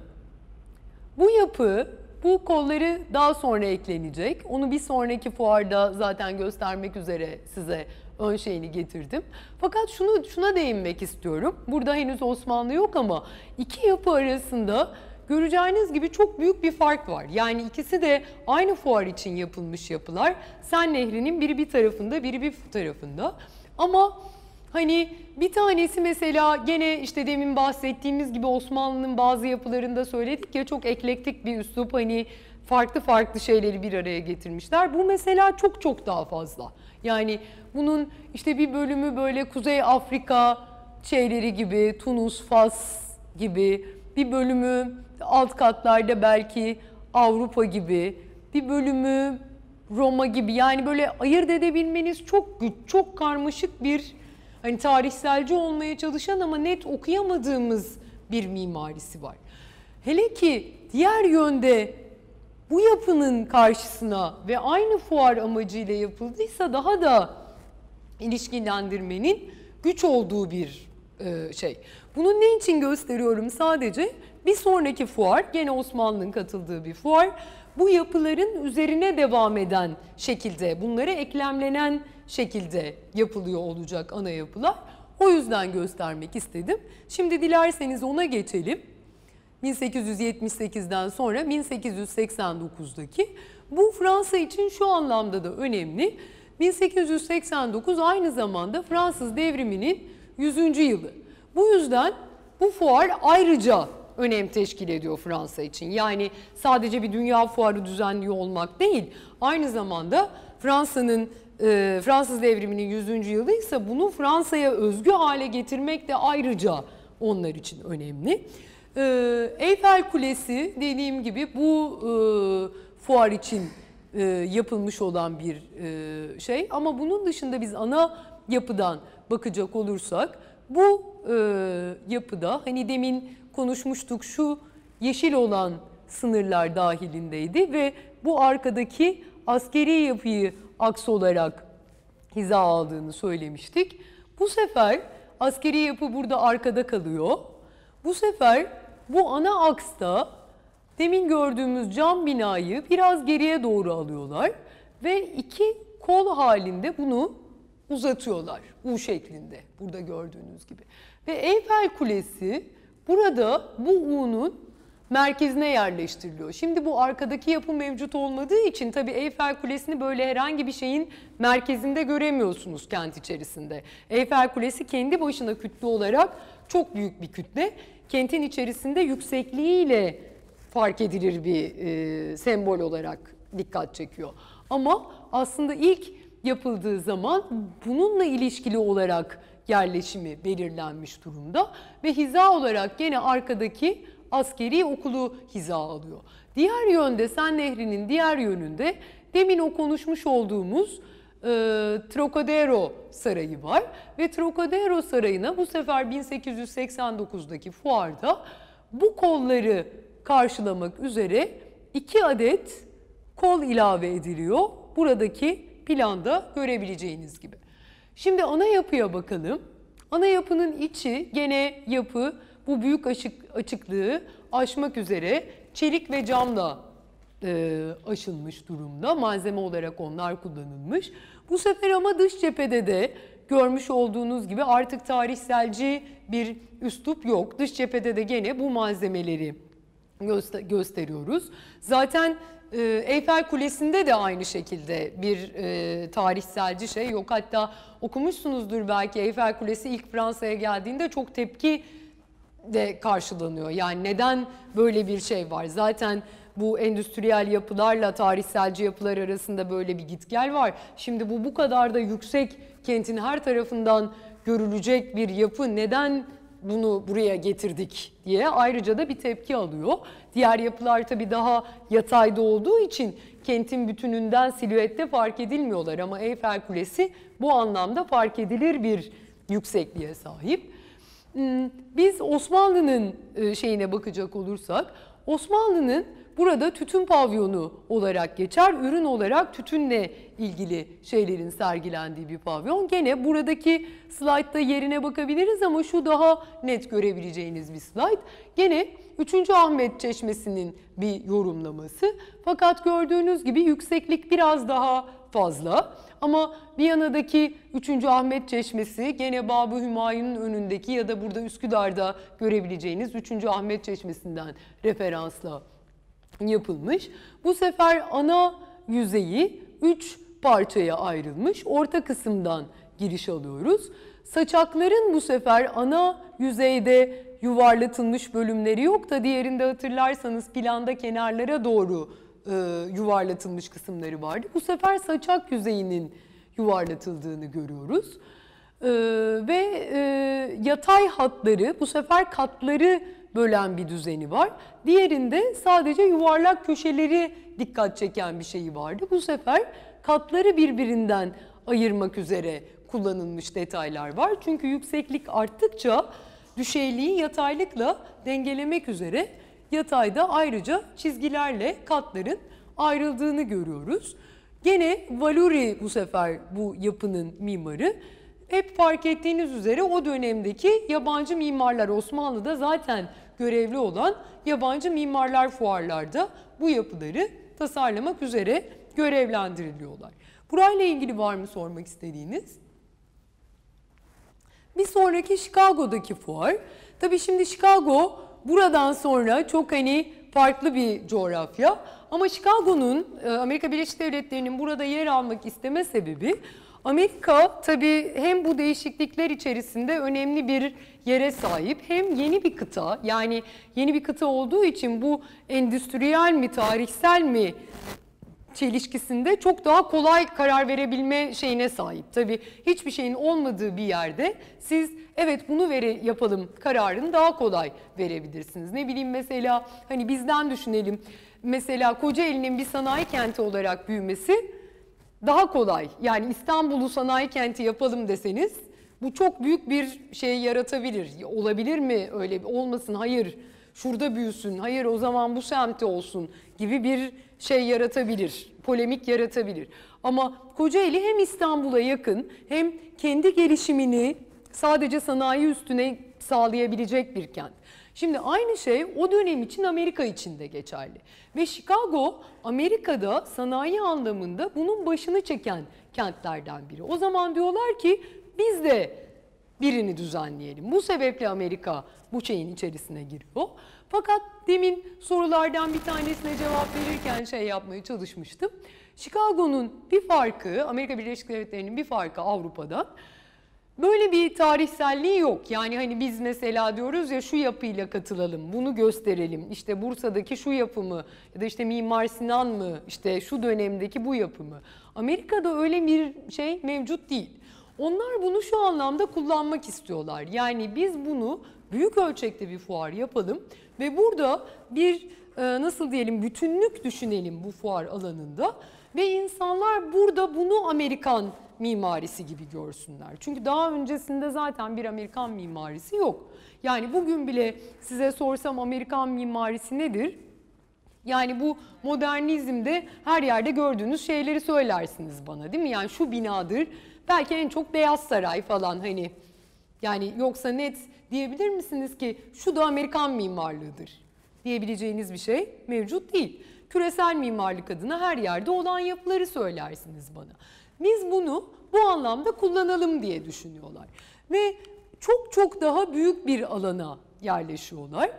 Bu yapı, bu kolları daha sonra eklenecek. Onu bir sonraki fuarda zaten göstermek üzere size ön şeyini getirdim. Fakat şunu şuna değinmek istiyorum. Burada henüz Osmanlı yok ama iki yapı arasında göreceğiniz gibi çok büyük bir fark var. Yani ikisi de aynı fuar için yapılmış yapılar. Sen Nehri'nin biri bir tarafında, biri bir tarafında. Ama Hani bir tanesi mesela gene işte demin bahsettiğimiz gibi Osmanlı'nın bazı yapılarında söyledik ya çok eklektik bir üslup hani farklı farklı şeyleri bir araya getirmişler. Bu mesela çok çok daha fazla. Yani bunun işte bir bölümü böyle Kuzey Afrika şeyleri gibi, Tunus, Fas gibi, bir bölümü alt katlarda belki Avrupa gibi, bir bölümü Roma gibi. Yani böyle ayırt edebilmeniz çok güç, çok karmaşık bir hani tarihselci olmaya çalışan ama net okuyamadığımız bir mimarisi var. Hele ki diğer yönde bu yapının karşısına ve aynı fuar amacıyla yapıldıysa daha da ilişkilendirmenin güç olduğu bir e, şey. Bunu ne için gösteriyorum sadece? Bir sonraki fuar, gene Osmanlı'nın katıldığı bir fuar. Bu yapıların üzerine devam eden şekilde, bunlara eklemlenen şekilde yapılıyor olacak ana yapılar. O yüzden göstermek istedim. Şimdi dilerseniz ona geçelim. 1878'den sonra 1889'daki bu Fransa için şu anlamda da önemli. 1889 aynı zamanda Fransız devriminin 100. yılı. Bu yüzden bu fuar ayrıca önem teşkil ediyor Fransa için. Yani sadece bir dünya fuarı düzenliyor olmak değil, aynı zamanda Fransa'nın e, Fransız devriminin 100. yılı ise bunu Fransa'ya özgü hale getirmek de ayrıca onlar için önemli. E, Eyfel Kulesi dediğim gibi bu e, fuar için e, yapılmış olan bir şey ama bunun dışında biz ana yapıdan bakacak olursak bu yapıda hani demin konuşmuştuk şu yeşil olan sınırlar dahilindeydi ve bu arkadaki askeri yapıyı aks olarak hiza aldığını söylemiştik. Bu sefer askeri yapı burada arkada kalıyor. Bu sefer bu ana aksta demin gördüğümüz cam binayı biraz geriye doğru alıyorlar ve iki kol halinde bunu uzatıyorlar U şeklinde burada gördüğünüz gibi. Ve Eyfel Kulesi burada bu U'nun merkezine yerleştiriliyor. Şimdi bu arkadaki yapı mevcut olmadığı için tabii Eyfel Kulesi'ni böyle herhangi bir şeyin merkezinde göremiyorsunuz kent içerisinde. Eyfel Kulesi kendi başına kütle olarak çok büyük bir kütle. Kentin içerisinde yüksekliğiyle fark edilir bir e, sembol olarak dikkat çekiyor. Ama aslında ilk yapıldığı zaman bununla ilişkili olarak yerleşimi belirlenmiş durumda ve hiza olarak gene arkadaki askeri okulu hiza alıyor. Diğer yönde Sen Nehri'nin diğer yönünde demin o konuşmuş olduğumuz e, Trocadero Sarayı var ve Trocadero Sarayı'na bu sefer 1889'daki fuarda bu kolları karşılamak üzere iki adet kol ilave ediliyor. Buradaki planda görebileceğiniz gibi. Şimdi ana yapıya bakalım. Ana yapının içi gene yapı bu büyük açık, açıklığı aşmak üzere çelik ve camla e, aşılmış durumda. Malzeme olarak onlar kullanılmış. Bu sefer ama dış cephede de görmüş olduğunuz gibi artık tarihselci bir üslup yok. Dış cephede de gene bu malzemeleri göster gösteriyoruz. Zaten e, Eyfel Kulesi'nde de aynı şekilde bir e, tarihselci şey yok. Hatta okumuşsunuzdur belki Eyfel Kulesi ilk Fransa'ya geldiğinde çok tepki de karşılanıyor. Yani neden böyle bir şey var? Zaten bu endüstriyel yapılarla tarihselci yapılar arasında böyle bir git gel var. Şimdi bu bu kadar da yüksek kentin her tarafından görülecek bir yapı neden bunu buraya getirdik diye ayrıca da bir tepki alıyor. Diğer yapılar tabii daha yatayda olduğu için kentin bütününden silüette fark edilmiyorlar ama Eyfel Kulesi bu anlamda fark edilir bir yüksekliğe sahip. Hmm, biz Osmanlı'nın e, şeyine bakacak olursak Osmanlı'nın burada tütün pavyonu olarak geçer. Ürün olarak tütünle ilgili şeylerin sergilendiği bir pavyon. Gene buradaki slaytta yerine bakabiliriz ama şu daha net görebileceğiniz bir slayt. Gene 3. Ahmet Çeşmesi'nin bir yorumlaması. Fakat gördüğünüz gibi yükseklik biraz daha fazla. Ama Viyana'daki 3. Ahmet Çeşmesi gene Babı Hümayun'un önündeki ya da burada Üsküdar'da görebileceğiniz 3. Ahmet Çeşmesi'nden referansla yapılmış. Bu sefer ana yüzeyi 3 parçaya ayrılmış. Orta kısımdan giriş alıyoruz. Saçakların bu sefer ana yüzeyde yuvarlatılmış bölümleri yok da diğerinde hatırlarsanız planda kenarlara doğru e, yuvarlatılmış kısımları vardı. Bu sefer saçak yüzeyinin yuvarlatıldığını görüyoruz. E, ve e, yatay hatları bu sefer katları bölen bir düzeni var. Diğerinde sadece yuvarlak köşeleri dikkat çeken bir şeyi vardı. Bu sefer katları birbirinden ayırmak üzere kullanılmış detaylar var. Çünkü yükseklik arttıkça düşeyliği yataylıkla dengelemek üzere yatayda ayrıca çizgilerle katların ayrıldığını görüyoruz. Gene Valuri bu sefer bu yapının mimarı. Hep fark ettiğiniz üzere o dönemdeki yabancı mimarlar Osmanlı'da zaten görevli olan yabancı mimarlar fuarlarda bu yapıları tasarlamak üzere görevlendiriliyorlar. Burayla ilgili var mı sormak istediğiniz? Bir sonraki Chicago'daki fuar. Tabii şimdi Chicago buradan sonra çok hani farklı bir coğrafya. Ama Chicago'nun e, Amerika Birleşik Devletleri'nin burada yer almak isteme sebebi Amerika tabii hem bu değişiklikler içerisinde önemli bir yere sahip hem yeni bir kıta yani yeni bir kıta olduğu için bu endüstriyel mi tarihsel mi çelişkisinde çok daha kolay karar verebilme şeyine sahip. Tabii hiçbir şeyin olmadığı bir yerde siz evet bunu vere, yapalım kararını daha kolay verebilirsiniz. Ne bileyim mesela hani bizden düşünelim. Mesela Kocaeli'nin bir sanayi kenti olarak büyümesi daha kolay. Yani İstanbul'u sanayi kenti yapalım deseniz bu çok büyük bir şey yaratabilir. Olabilir mi öyle olmasın hayır şurada büyüsün hayır o zaman bu semtte olsun gibi bir şey yaratabilir. Polemik yaratabilir. Ama Kocaeli hem İstanbul'a yakın hem kendi gelişimini sadece sanayi üstüne sağlayabilecek bir kent. Şimdi aynı şey o dönem için Amerika için de geçerli. Ve Chicago Amerika'da sanayi anlamında bunun başını çeken kentlerden biri. O zaman diyorlar ki biz de birini düzenleyelim. Bu sebeple Amerika bu şeyin içerisine giriyor. Fakat demin sorulardan bir tanesine cevap verirken şey yapmaya çalışmıştım. Chicago'nun bir farkı, Amerika Birleşik Devletleri'nin bir farkı Avrupa'da Böyle bir tarihselliği yok. Yani hani biz mesela diyoruz ya şu yapıyla katılalım, bunu gösterelim. İşte Bursa'daki şu yapımı ya da işte Mimar Sinan mı, işte şu dönemdeki bu yapımı. Amerika'da öyle bir şey mevcut değil. Onlar bunu şu anlamda kullanmak istiyorlar. Yani biz bunu büyük ölçekte bir fuar yapalım ve burada bir nasıl diyelim bütünlük düşünelim bu fuar alanında ve insanlar burada bunu Amerikan mimarisi gibi görsünler. Çünkü daha öncesinde zaten bir Amerikan mimarisi yok. Yani bugün bile size sorsam Amerikan mimarisi nedir? Yani bu modernizmde her yerde gördüğünüz şeyleri söylersiniz bana değil mi? Yani şu binadır. Belki en çok Beyaz Saray falan hani. Yani yoksa net diyebilir misiniz ki şu da Amerikan mimarlığıdır diyebileceğiniz bir şey mevcut değil. Küresel mimarlık adına her yerde olan yapıları söylersiniz bana. Biz bunu bu anlamda kullanalım diye düşünüyorlar. Ve çok çok daha büyük bir alana yerleşiyorlar.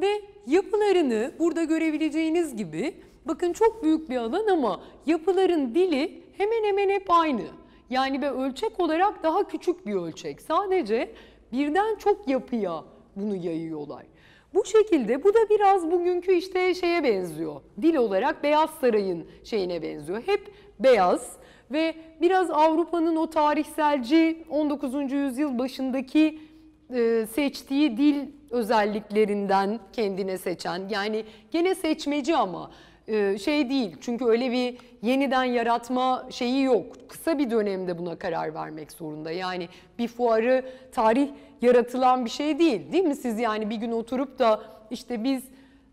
Ve yapılarını burada görebileceğiniz gibi bakın çok büyük bir alan ama yapıların dili hemen hemen hep aynı. Yani ve ölçek olarak daha küçük bir ölçek. Sadece birden çok yapıya bunu yayıyorlar. Bu şekilde bu da biraz bugünkü işte şeye benziyor. Dil olarak Beyaz Saray'ın şeyine benziyor. Hep beyaz ve biraz Avrupa'nın o tarihselci 19. yüzyıl başındaki e, seçtiği dil özelliklerinden kendine seçen yani gene seçmeci ama şey değil çünkü öyle bir yeniden yaratma şeyi yok. Kısa bir dönemde buna karar vermek zorunda. Yani bir fuarı tarih yaratılan bir şey değil değil mi? Siz yani bir gün oturup da işte biz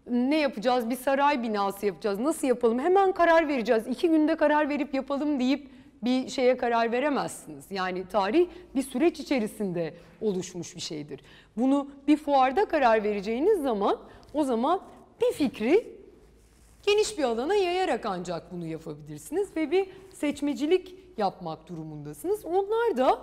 ne yapacağız? Bir saray binası yapacağız. Nasıl yapalım? Hemen karar vereceğiz. İki günde karar verip yapalım deyip bir şeye karar veremezsiniz. Yani tarih bir süreç içerisinde oluşmuş bir şeydir. Bunu bir fuarda karar vereceğiniz zaman o zaman bir fikri geniş bir alana yayarak ancak bunu yapabilirsiniz ve bir seçmecilik yapmak durumundasınız. Onlar da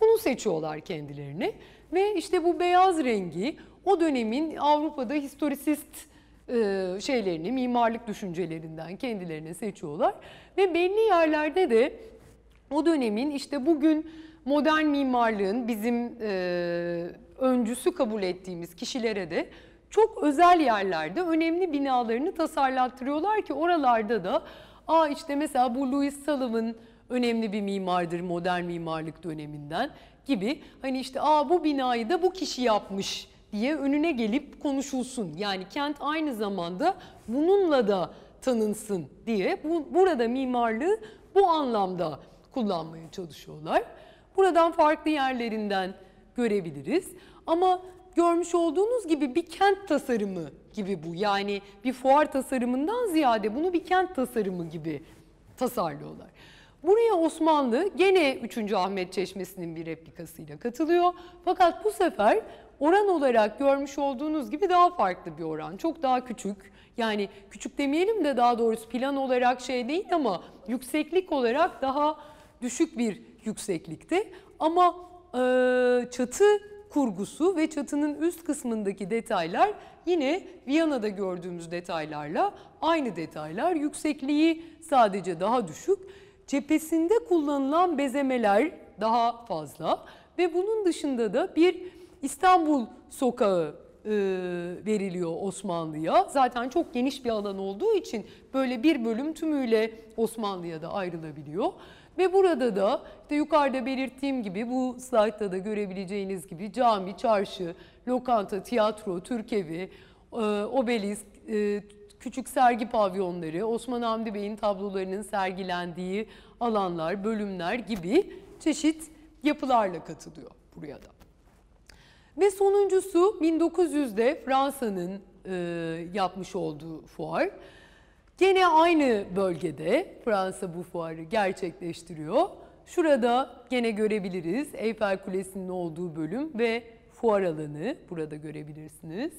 bunu seçiyorlar kendilerini ve işte bu beyaz rengi o dönemin Avrupa'da historisist e, şeylerini, mimarlık düşüncelerinden kendilerine seçiyorlar ve belli yerlerde de o dönemin işte bugün modern mimarlığın bizim e, öncüsü kabul ettiğimiz kişilere de çok özel yerlerde önemli binalarını tasarlattırıyorlar ki oralarda da aa işte mesela bu Louis Sullivan önemli bir mimardır modern mimarlık döneminden gibi hani işte aa bu binayı da bu kişi yapmış diye önüne gelip konuşulsun. Yani kent aynı zamanda bununla da tanınsın diye bu, burada mimarlığı bu anlamda kullanmaya çalışıyorlar. Buradan farklı yerlerinden görebiliriz. Ama görmüş olduğunuz gibi bir kent tasarımı gibi bu. Yani bir fuar tasarımından ziyade bunu bir kent tasarımı gibi tasarlıyorlar. Buraya Osmanlı gene 3. Ahmet Çeşmesi'nin bir replikasıyla katılıyor. Fakat bu sefer oran olarak görmüş olduğunuz gibi daha farklı bir oran. Çok daha küçük. Yani küçük demeyelim de daha doğrusu plan olarak şey değil ama yükseklik olarak daha düşük bir yükseklikte. Ama e, çatı kurgusu ve çatının üst kısmındaki detaylar yine Viyana'da gördüğümüz detaylarla aynı detaylar. Yüksekliği sadece daha düşük. Cephesinde kullanılan bezemeler daha fazla ve bunun dışında da bir İstanbul sokağı e, veriliyor Osmanlı'ya. Zaten çok geniş bir alan olduğu için böyle bir bölüm tümüyle Osmanlı'ya da ayrılabiliyor. Ve burada da işte yukarıda belirttiğim gibi bu slaytta da görebileceğiniz gibi cami, çarşı, lokanta, tiyatro, Türkevi, e, obelisk, e, küçük sergi pavyonları, Osman Hamdi Bey'in tablolarının sergilendiği alanlar, bölümler gibi çeşit yapılarla katılıyor buraya da. Ve sonuncusu 1900'de Fransa'nın e, yapmış olduğu fuar. Gene aynı bölgede Fransa bu fuarı gerçekleştiriyor. Şurada gene görebiliriz Eyfel Kulesi'nin olduğu bölüm ve fuar alanı burada görebilirsiniz.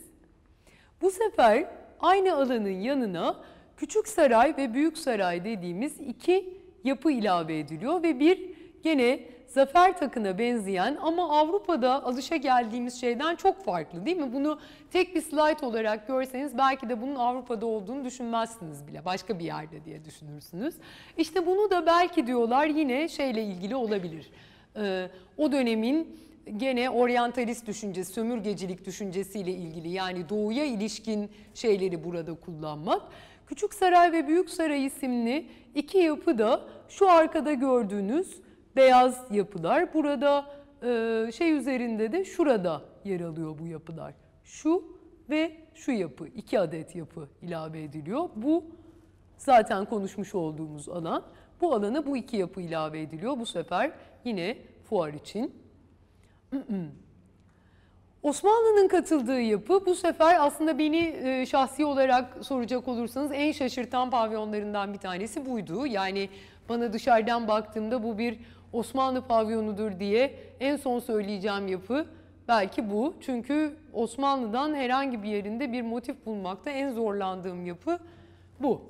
Bu sefer aynı alanın yanına Küçük Saray ve Büyük Saray dediğimiz iki yapı ilave ediliyor ve bir gene zafer takına benzeyen ama Avrupa'da alışa geldiğimiz şeyden çok farklı değil mi? Bunu tek bir slide olarak görseniz belki de bunun Avrupa'da olduğunu düşünmezsiniz bile. Başka bir yerde diye düşünürsünüz. İşte bunu da belki diyorlar yine şeyle ilgili olabilir. Ee, o dönemin gene oryantalist düşüncesi, sömürgecilik düşüncesiyle ilgili yani doğuya ilişkin şeyleri burada kullanmak. Küçük Saray ve Büyük Saray isimli iki yapı da şu arkada gördüğünüz beyaz yapılar. Burada e, şey üzerinde de şurada yer alıyor bu yapılar. Şu ve şu yapı, iki adet yapı ilave ediliyor. Bu zaten konuşmuş olduğumuz alan. Bu alana bu iki yapı ilave ediliyor. Bu sefer yine fuar için. <clears throat> Osmanlı'nın katıldığı yapı bu sefer aslında beni e, şahsi olarak soracak olursanız en şaşırtan pavyonlarından bir tanesi buydu. Yani bana dışarıdan baktığımda bu bir Osmanlı pavyonudur diye en son söyleyeceğim yapı belki bu. Çünkü Osmanlı'dan herhangi bir yerinde bir motif bulmakta en zorlandığım yapı bu.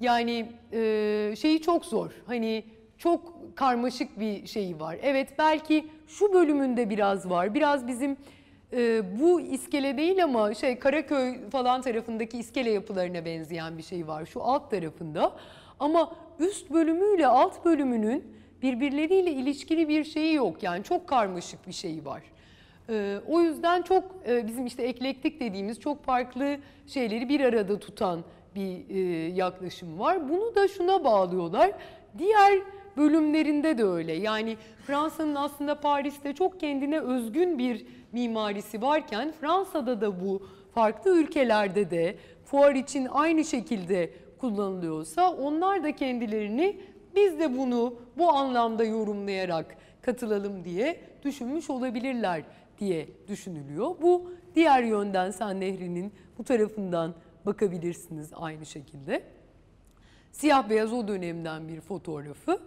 Yani e, şeyi çok zor. Hani çok karmaşık bir şeyi var. Evet belki şu bölümünde biraz var. Biraz bizim e, bu iskele değil ama şey Karaköy falan tarafındaki iskele yapılarına benzeyen bir şey var. Şu alt tarafında. Ama üst bölümüyle alt bölümünün birbirleriyle ilişkili bir şeyi yok. Yani çok karmaşık bir şeyi var. Ee, o yüzden çok e, bizim işte eklektik dediğimiz çok farklı şeyleri bir arada tutan bir e, yaklaşım var. Bunu da şuna bağlıyorlar. Diğer bölümlerinde de öyle. Yani Fransa'nın aslında Paris'te çok kendine özgün bir mimarisi varken Fransa'da da bu farklı ülkelerde de fuar için aynı şekilde kullanılıyorsa onlar da kendilerini biz de bunu bu anlamda yorumlayarak katılalım diye düşünmüş olabilirler diye düşünülüyor. Bu diğer yönden Sen Nehri'nin bu tarafından bakabilirsiniz aynı şekilde. Siyah beyaz o dönemden bir fotoğrafı.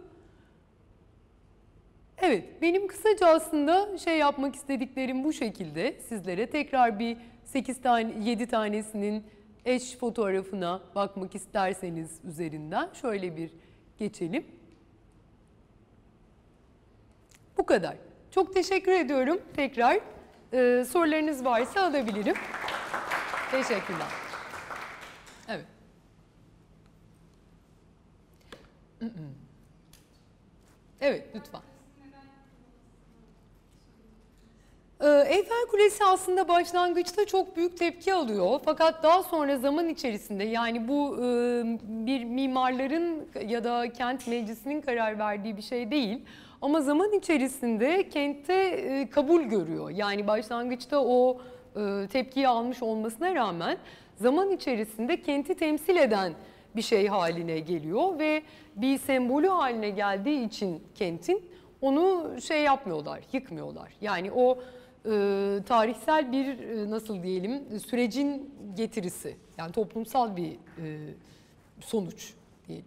Evet, benim kısaca aslında şey yapmak istediklerim bu şekilde. Sizlere tekrar bir 8 tane 7 tanesinin eş fotoğrafına bakmak isterseniz üzerinden şöyle bir geçelim. Bu kadar. Çok teşekkür ediyorum tekrar. Ee, sorularınız varsa alabilirim. Teşekkürler. Evet. Evet, lütfen. Ee, Eyfel Kulesi aslında başlangıçta çok büyük tepki alıyor. Fakat daha sonra zaman içerisinde yani bu e, bir mimarların ya da kent meclisinin karar verdiği bir şey değil. Ama zaman içerisinde kentte e, kabul görüyor. Yani başlangıçta o e, tepkiyi almış olmasına rağmen zaman içerisinde kenti temsil eden bir şey haline geliyor ve bir sembolü haline geldiği için kentin onu şey yapmıyorlar, yıkmıyorlar. Yani o e, tarihsel bir e, nasıl diyelim sürecin getirisi. Yani toplumsal bir e, sonuç diyelim.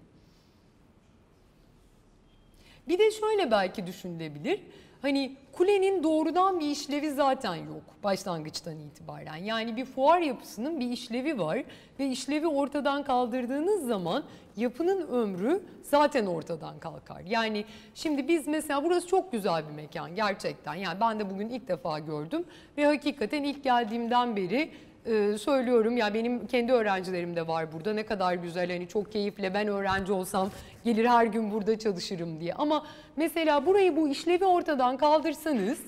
Bir de şöyle belki düşünülebilir. Hani kulenin doğrudan bir işlevi zaten yok başlangıçtan itibaren. Yani bir fuar yapısının bir işlevi var ve işlevi ortadan kaldırdığınız zaman yapının ömrü zaten ortadan kalkar. Yani şimdi biz mesela burası çok güzel bir mekan gerçekten. Yani ben de bugün ilk defa gördüm ve hakikaten ilk geldiğimden beri e, söylüyorum ya benim kendi öğrencilerim de var burada ne kadar güzel hani çok keyifle ben öğrenci olsam gelir her gün burada çalışırım diye. Ama mesela burayı bu işlevi ortadan kaldırsanız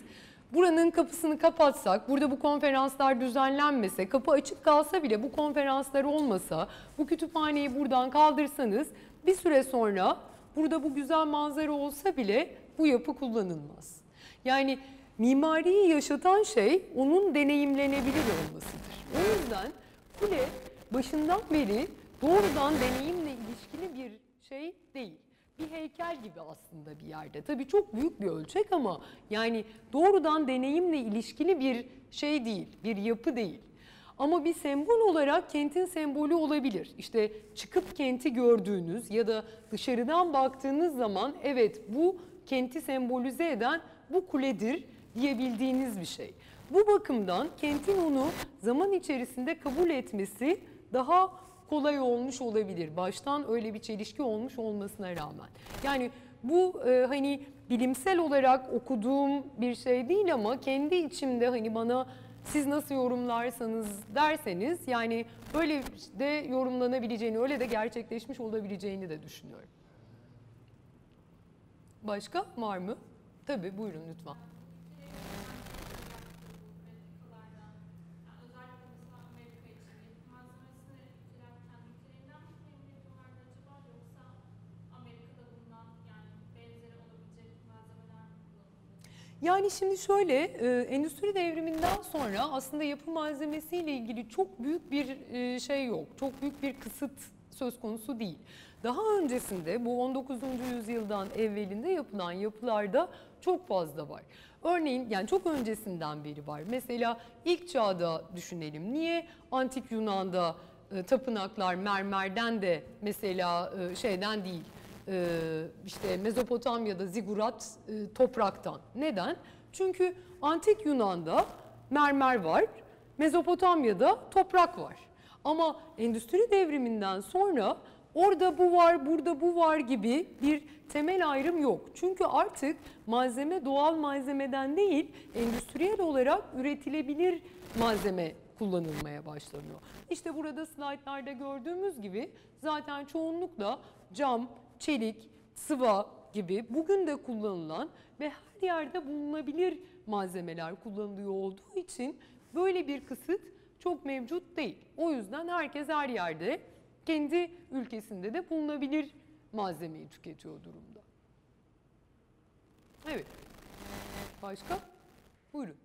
buranın kapısını kapatsak, burada bu konferanslar düzenlenmese, kapı açık kalsa bile bu konferanslar olmasa, bu kütüphaneyi buradan kaldırsanız bir süre sonra burada bu güzel manzara olsa bile bu yapı kullanılmaz. Yani mimariyi yaşatan şey onun deneyimlenebilir olmasıdır. O yüzden kule başından beri doğrudan deneyimle ilişkili bir şey değil. Bir heykel gibi aslında bir yerde. Tabii çok büyük bir ölçek ama yani doğrudan deneyimle ilişkili bir şey değil, bir yapı değil. Ama bir sembol olarak kentin sembolü olabilir. İşte çıkıp kenti gördüğünüz ya da dışarıdan baktığınız zaman evet bu kenti sembolize eden bu kuledir diyebildiğiniz bir şey. Bu bakımdan kentin onu zaman içerisinde kabul etmesi daha kolay olmuş olabilir. Baştan öyle bir çelişki olmuş olmasına rağmen. Yani bu e, hani bilimsel olarak okuduğum bir şey değil ama kendi içimde hani bana siz nasıl yorumlarsanız derseniz yani böyle de yorumlanabileceğini, öyle de gerçekleşmiş olabileceğini de düşünüyorum. Başka var mı? Tabii buyurun lütfen. Amerikalardan, yani özellikle mesela Amerika için yapı malzemesini ülkeler kendi ülkelerinden mi temin ediyorlardı acaba yoksa Amerika'da bulunan yani benzeri olabilecek malzemeler mi kullanılıyor? Yani şimdi şöyle, e, endüstri devriminden sonra aslında yapı malzemesiyle ilgili çok büyük bir e, şey yok. Çok büyük bir kısıt söz konusu değil. Daha öncesinde bu 19. yüzyıldan evvelinde yapılan yapılarda çok fazla var. Örneğin yani çok öncesinden beri var. Mesela ilk çağda düşünelim. Niye antik Yunan'da e, tapınaklar mermerden de mesela e, şeyden değil işte Mezopotamya'da zigurat e, topraktan. Neden? Çünkü antik Yunan'da mermer var, Mezopotamya'da toprak var. Ama endüstri devriminden sonra orada bu var, burada bu var gibi bir temel ayrım yok. Çünkü artık malzeme doğal malzemeden değil, endüstriyel olarak üretilebilir malzeme kullanılmaya başlanıyor. İşte burada slaytlarda gördüğümüz gibi zaten çoğunlukla cam, çelik, sıva gibi bugün de kullanılan ve her yerde bulunabilir malzemeler kullanılıyor olduğu için böyle bir kısıt çok mevcut değil. O yüzden herkes her yerde kendi ülkesinde de bulunabilir malzemeyi tüketiyor durumda. Evet. Başka? Buyurun.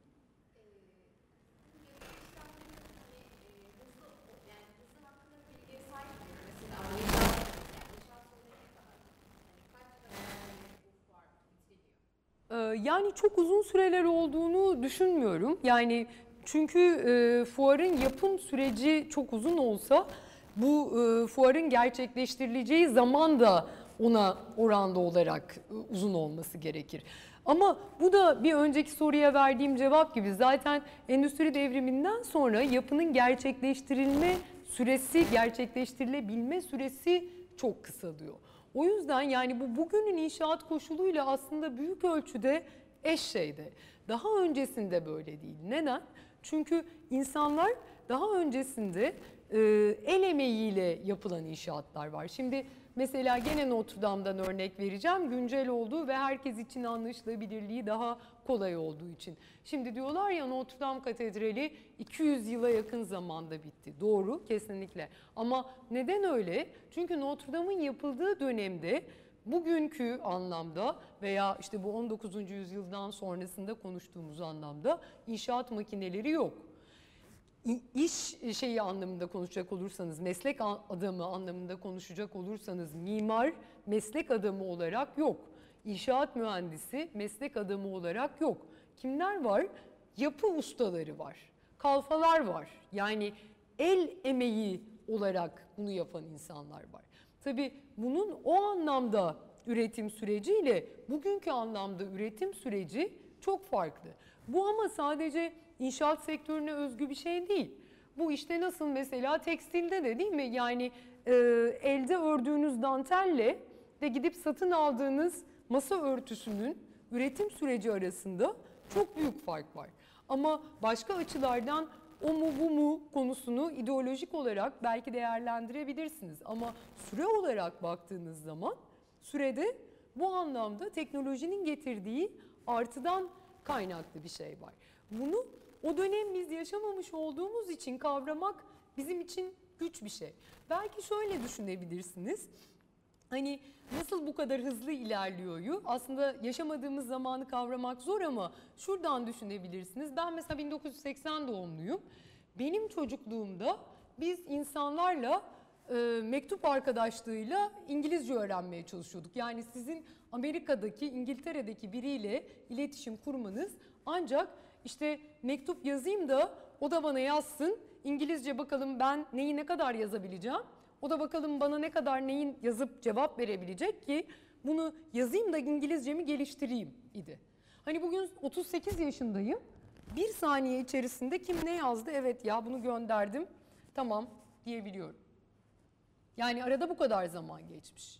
Ee, Ee, Yani çok uzun süreler olduğunu düşünmüyorum. Yani çünkü e, fuarın yapım süreci çok uzun olsa bu e, fuarın gerçekleştirileceği zaman da ona oranda olarak e, uzun olması gerekir. Ama bu da bir önceki soruya verdiğim cevap gibi zaten endüstri devriminden sonra yapının gerçekleştirilme süresi, gerçekleştirilebilme süresi çok kısalıyor. O yüzden yani bu bugünün inşaat koşuluyla aslında büyük ölçüde eş şeyde. Daha öncesinde böyle değil. Neden? Çünkü insanlar daha öncesinde e, el emeğiyle yapılan inşaatlar var. Şimdi mesela gene Notre Dame'dan örnek vereceğim. Güncel olduğu ve herkes için anlaşılabilirliği daha kolay olduğu için. Şimdi diyorlar ya Notre Dame Katedrali 200 yıla yakın zamanda bitti. Doğru kesinlikle. Ama neden öyle? Çünkü Notre Dame'ın yapıldığı dönemde bugünkü anlamda veya işte bu 19. yüzyıldan sonrasında konuştuğumuz anlamda inşaat makineleri yok. İş şeyi anlamında konuşacak olursanız, meslek adamı anlamında konuşacak olursanız mimar meslek adamı olarak yok. İnşaat mühendisi meslek adamı olarak yok. Kimler var? Yapı ustaları var. Kalfalar var. Yani el emeği olarak bunu yapan insanlar var. Tabii bunun o anlamda üretim süreciyle bugünkü anlamda üretim süreci çok farklı. Bu ama sadece inşaat sektörüne özgü bir şey değil. Bu işte nasıl mesela tekstilde de değil mi? Yani e, elde ördüğünüz dantelle ve gidip satın aldığınız masa örtüsünün üretim süreci arasında çok büyük fark var. Ama başka açılardan o mu bu mu konusunu ideolojik olarak belki değerlendirebilirsiniz. Ama süre olarak baktığınız zaman sürede bu anlamda teknolojinin getirdiği artıdan kaynaklı bir şey var. Bunu o dönem biz yaşamamış olduğumuz için kavramak bizim için güç bir şey. Belki şöyle düşünebilirsiniz. Hani nasıl bu kadar hızlı ilerliyoryu aslında yaşamadığımız zamanı kavramak zor ama şuradan düşünebilirsiniz. Ben mesela 1980 doğumluyum. Benim çocukluğumda biz insanlarla e, mektup arkadaşlığıyla İngilizce öğrenmeye çalışıyorduk. Yani sizin Amerika'daki, İngiltere'deki biriyle iletişim kurmanız ancak işte mektup yazayım da o da bana yazsın. İngilizce bakalım ben neyi ne kadar yazabileceğim. O da bakalım bana ne kadar neyin yazıp cevap verebilecek ki bunu yazayım da İngilizcemi geliştireyim idi. Hani bugün 38 yaşındayım. Bir saniye içerisinde kim ne yazdı evet ya bunu gönderdim tamam diyebiliyorum. Yani arada bu kadar zaman geçmiş.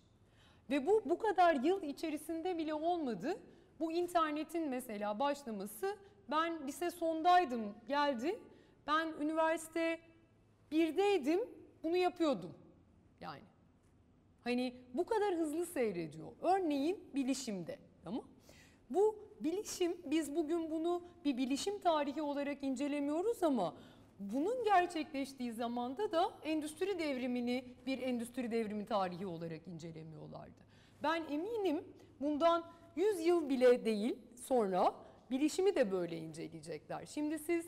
Ve bu bu kadar yıl içerisinde bile olmadı. Bu internetin mesela başlaması ben lise sondaydım geldi. Ben üniversite birdeydim bunu yapıyordum yani. Hani bu kadar hızlı seyrediyor. Örneğin bilişimde tamam Bu bilişim biz bugün bunu bir bilişim tarihi olarak incelemiyoruz ama bunun gerçekleştiği zamanda da endüstri devrimini bir endüstri devrimi tarihi olarak incelemiyorlardı. Ben eminim bundan 100 yıl bile değil sonra bilişimi de böyle inceleyecekler. Şimdi siz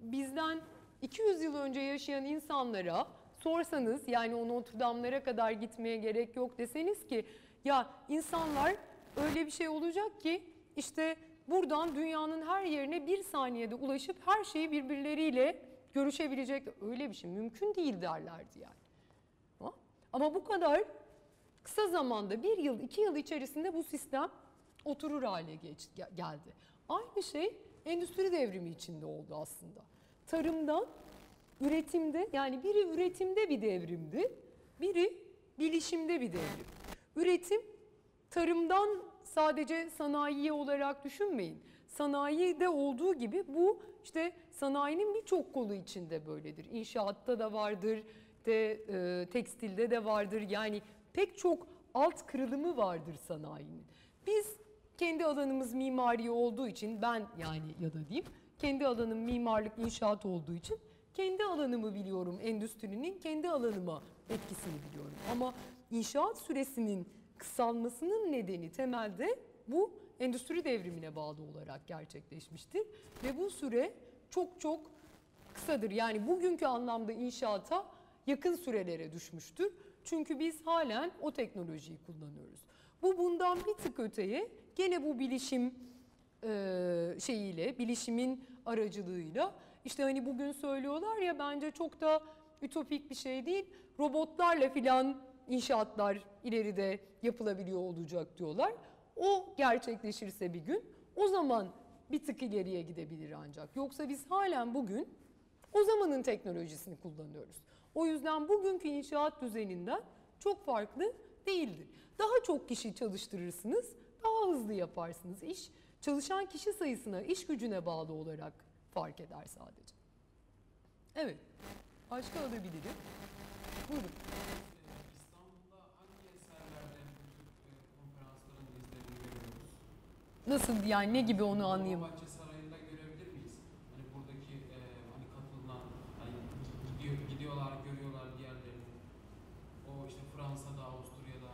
bizden 200 yıl önce yaşayan insanlara sorsanız yani o Notre Dame'lara kadar gitmeye gerek yok deseniz ki ya insanlar öyle bir şey olacak ki işte buradan dünyanın her yerine bir saniyede ulaşıp her şeyi birbirleriyle görüşebilecek öyle bir şey mümkün değil derlerdi yani. Ama- bu kadar kısa zamanda bir yıl iki yıl içerisinde bu sistem oturur hale geç, gel- geldi. Aynı şey endüstri devrimi içinde oldu aslında. Tarımdan üretimde yani biri üretimde bir devrimdi, biri bilişimde bir devrim. Üretim tarımdan sadece sanayiye olarak düşünmeyin. Sanayide olduğu gibi bu işte sanayinin birçok kolu içinde böyledir. İnşaatta da vardır, de e, tekstilde de vardır. Yani pek çok alt kırılımı vardır sanayinin. Biz kendi alanımız mimari olduğu için ben yani ya da diyeyim kendi alanım mimarlık inşaat olduğu için kendi alanımı biliyorum endüstrinin kendi alanıma etkisini biliyorum. Ama inşaat süresinin kısalmasının nedeni temelde bu endüstri devrimine bağlı olarak gerçekleşmiştir. Ve bu süre çok çok kısadır. Yani bugünkü anlamda inşaata yakın sürelere düşmüştür. Çünkü biz halen o teknolojiyi kullanıyoruz. Bu bundan bir tık öteye gene bu bilişim şeyiyle, bilişimin aracılığıyla işte hani bugün söylüyorlar ya bence çok da ütopik bir şey değil. Robotlarla filan inşaatlar ileride yapılabiliyor olacak diyorlar. O gerçekleşirse bir gün o zaman bir tık ileriye gidebilir ancak. Yoksa biz halen bugün o zamanın teknolojisini kullanıyoruz. O yüzden bugünkü inşaat düzeninden çok farklı değildir. Daha çok kişi çalıştırırsınız, daha hızlı yaparsınız. İş çalışan kişi sayısına, iş gücüne bağlı olarak fark eder sadece. Evet. Başka alabilirim. Buyurun. İstanbul'da hangi eserlerde bu tür e, konferansların izlerini görüyoruz? Nasıl yani ne gibi onu anlayayım. Dolmabahçe Sarayı'nda görebilir miyiz? Hani buradaki e, hani katılınan, hani gidiyor, gidiyorlar, görüyorlar diğerlerini. O işte Fransa'da, Avusturya'da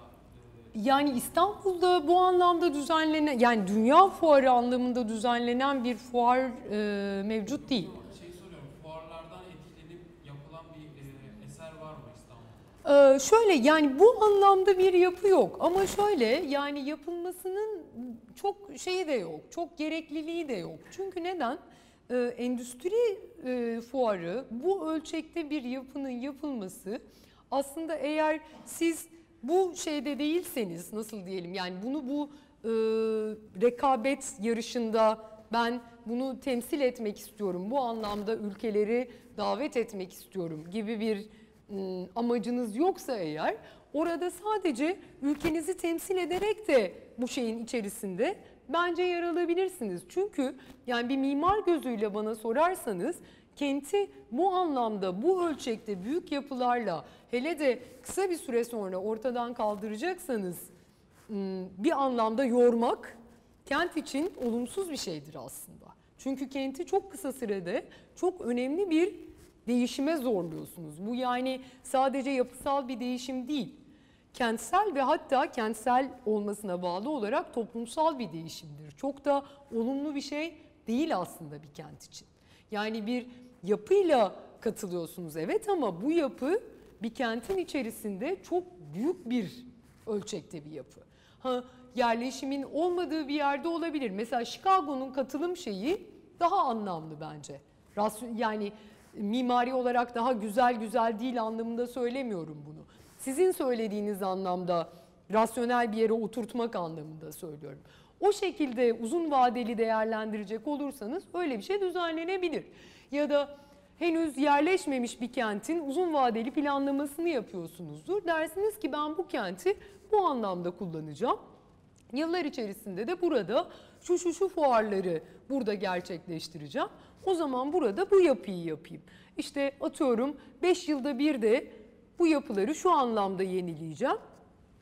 e, Yani İstanbul'da bu anlamda düzenlenen, yani dünya fuarı anlamında düzenlenen bir fuar e, mevcut değil. şey soruyorum, fuarlardan etkilenip yapılan bir e, eser var mı İstanbul'da? Ee, şöyle yani bu anlamda bir yapı yok ama şöyle yani yapılmasının çok şeyi de yok, çok gerekliliği de yok. Çünkü neden? Ee, endüstri e, fuarı bu ölçekte bir yapının yapılması aslında eğer siz bu şeyde değilseniz nasıl diyelim yani bunu bu e, rekabet yarışında ben bunu temsil etmek istiyorum. Bu anlamda ülkeleri davet etmek istiyorum gibi bir ım, amacınız yoksa eğer orada sadece ülkenizi temsil ederek de bu şeyin içerisinde bence yer alabilirsiniz. Çünkü yani bir mimar gözüyle bana sorarsanız kenti bu anlamda bu ölçekte büyük yapılarla hele de kısa bir süre sonra ortadan kaldıracaksanız ım, bir anlamda yormak kent için olumsuz bir şeydir aslında. Çünkü kenti çok kısa sürede çok önemli bir değişime zorluyorsunuz. Bu yani sadece yapısal bir değişim değil. Kentsel ve hatta kentsel olmasına bağlı olarak toplumsal bir değişimdir. Çok da olumlu bir şey değil aslında bir kent için. Yani bir yapıyla katılıyorsunuz evet ama bu yapı bir kentin içerisinde çok büyük bir ölçekte bir yapı. Ha yerleşimin olmadığı bir yerde olabilir. Mesela Chicago'nun katılım şeyi daha anlamlı bence. Yani mimari olarak daha güzel güzel değil anlamında söylemiyorum bunu. Sizin söylediğiniz anlamda rasyonel bir yere oturtmak anlamında söylüyorum. O şekilde uzun vadeli değerlendirecek olursanız öyle bir şey düzenlenebilir. Ya da henüz yerleşmemiş bir kentin uzun vadeli planlamasını yapıyorsunuzdur. Dersiniz ki ben bu kenti bu anlamda kullanacağım. Yıllar içerisinde de burada şu şu şu fuarları burada gerçekleştireceğim. O zaman burada bu yapıyı yapayım. İşte atıyorum 5 yılda bir de bu yapıları şu anlamda yenileyeceğim.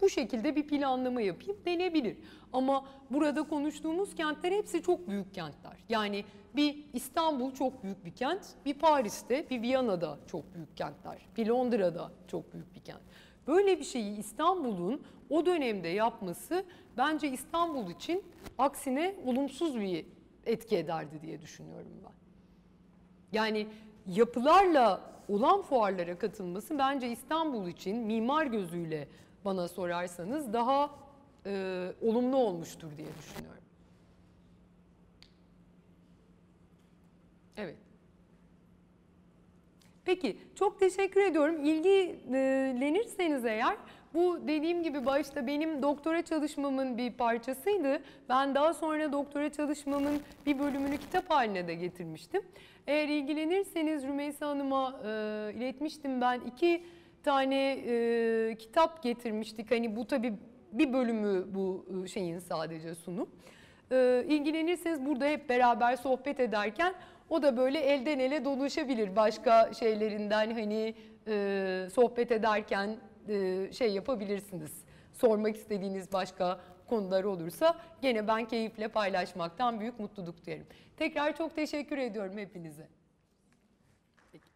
Bu şekilde bir planlama yapayım denebilir. Ama burada konuştuğumuz kentler hepsi çok büyük kentler. Yani bir İstanbul çok büyük bir kent, bir Paris'te, bir Viyana'da çok büyük kentler, bir Londra'da çok büyük bir kent. Böyle bir şeyi İstanbul'un o dönemde yapması bence İstanbul için aksine olumsuz bir etki ederdi diye düşünüyorum ben. Yani yapılarla olan fuarlara katılması bence İstanbul için mimar gözüyle bana sorarsanız daha e, olumlu olmuştur diye düşünüyorum. Evet. Peki çok teşekkür ediyorum. İlgilenirseniz eğer bu dediğim gibi başta benim doktora çalışmamın bir parçasıydı. Ben daha sonra doktora çalışmamın bir bölümünü kitap haline de getirmiştim. Eğer ilgilenirseniz Rümeysa Hanım'a e, iletmiştim ben iki tane e, kitap getirmiştik. Hani bu tabii bir bölümü bu e, şeyin sadece sunum. E, ilgilenirseniz burada hep beraber sohbet ederken o da böyle elden ele dolaşabilir başka şeylerinden hani e, sohbet ederken e, şey yapabilirsiniz. Sormak istediğiniz başka konular olursa gene ben keyifle paylaşmaktan büyük mutluluk duyarım. Tekrar çok teşekkür ediyorum hepinize. Peki.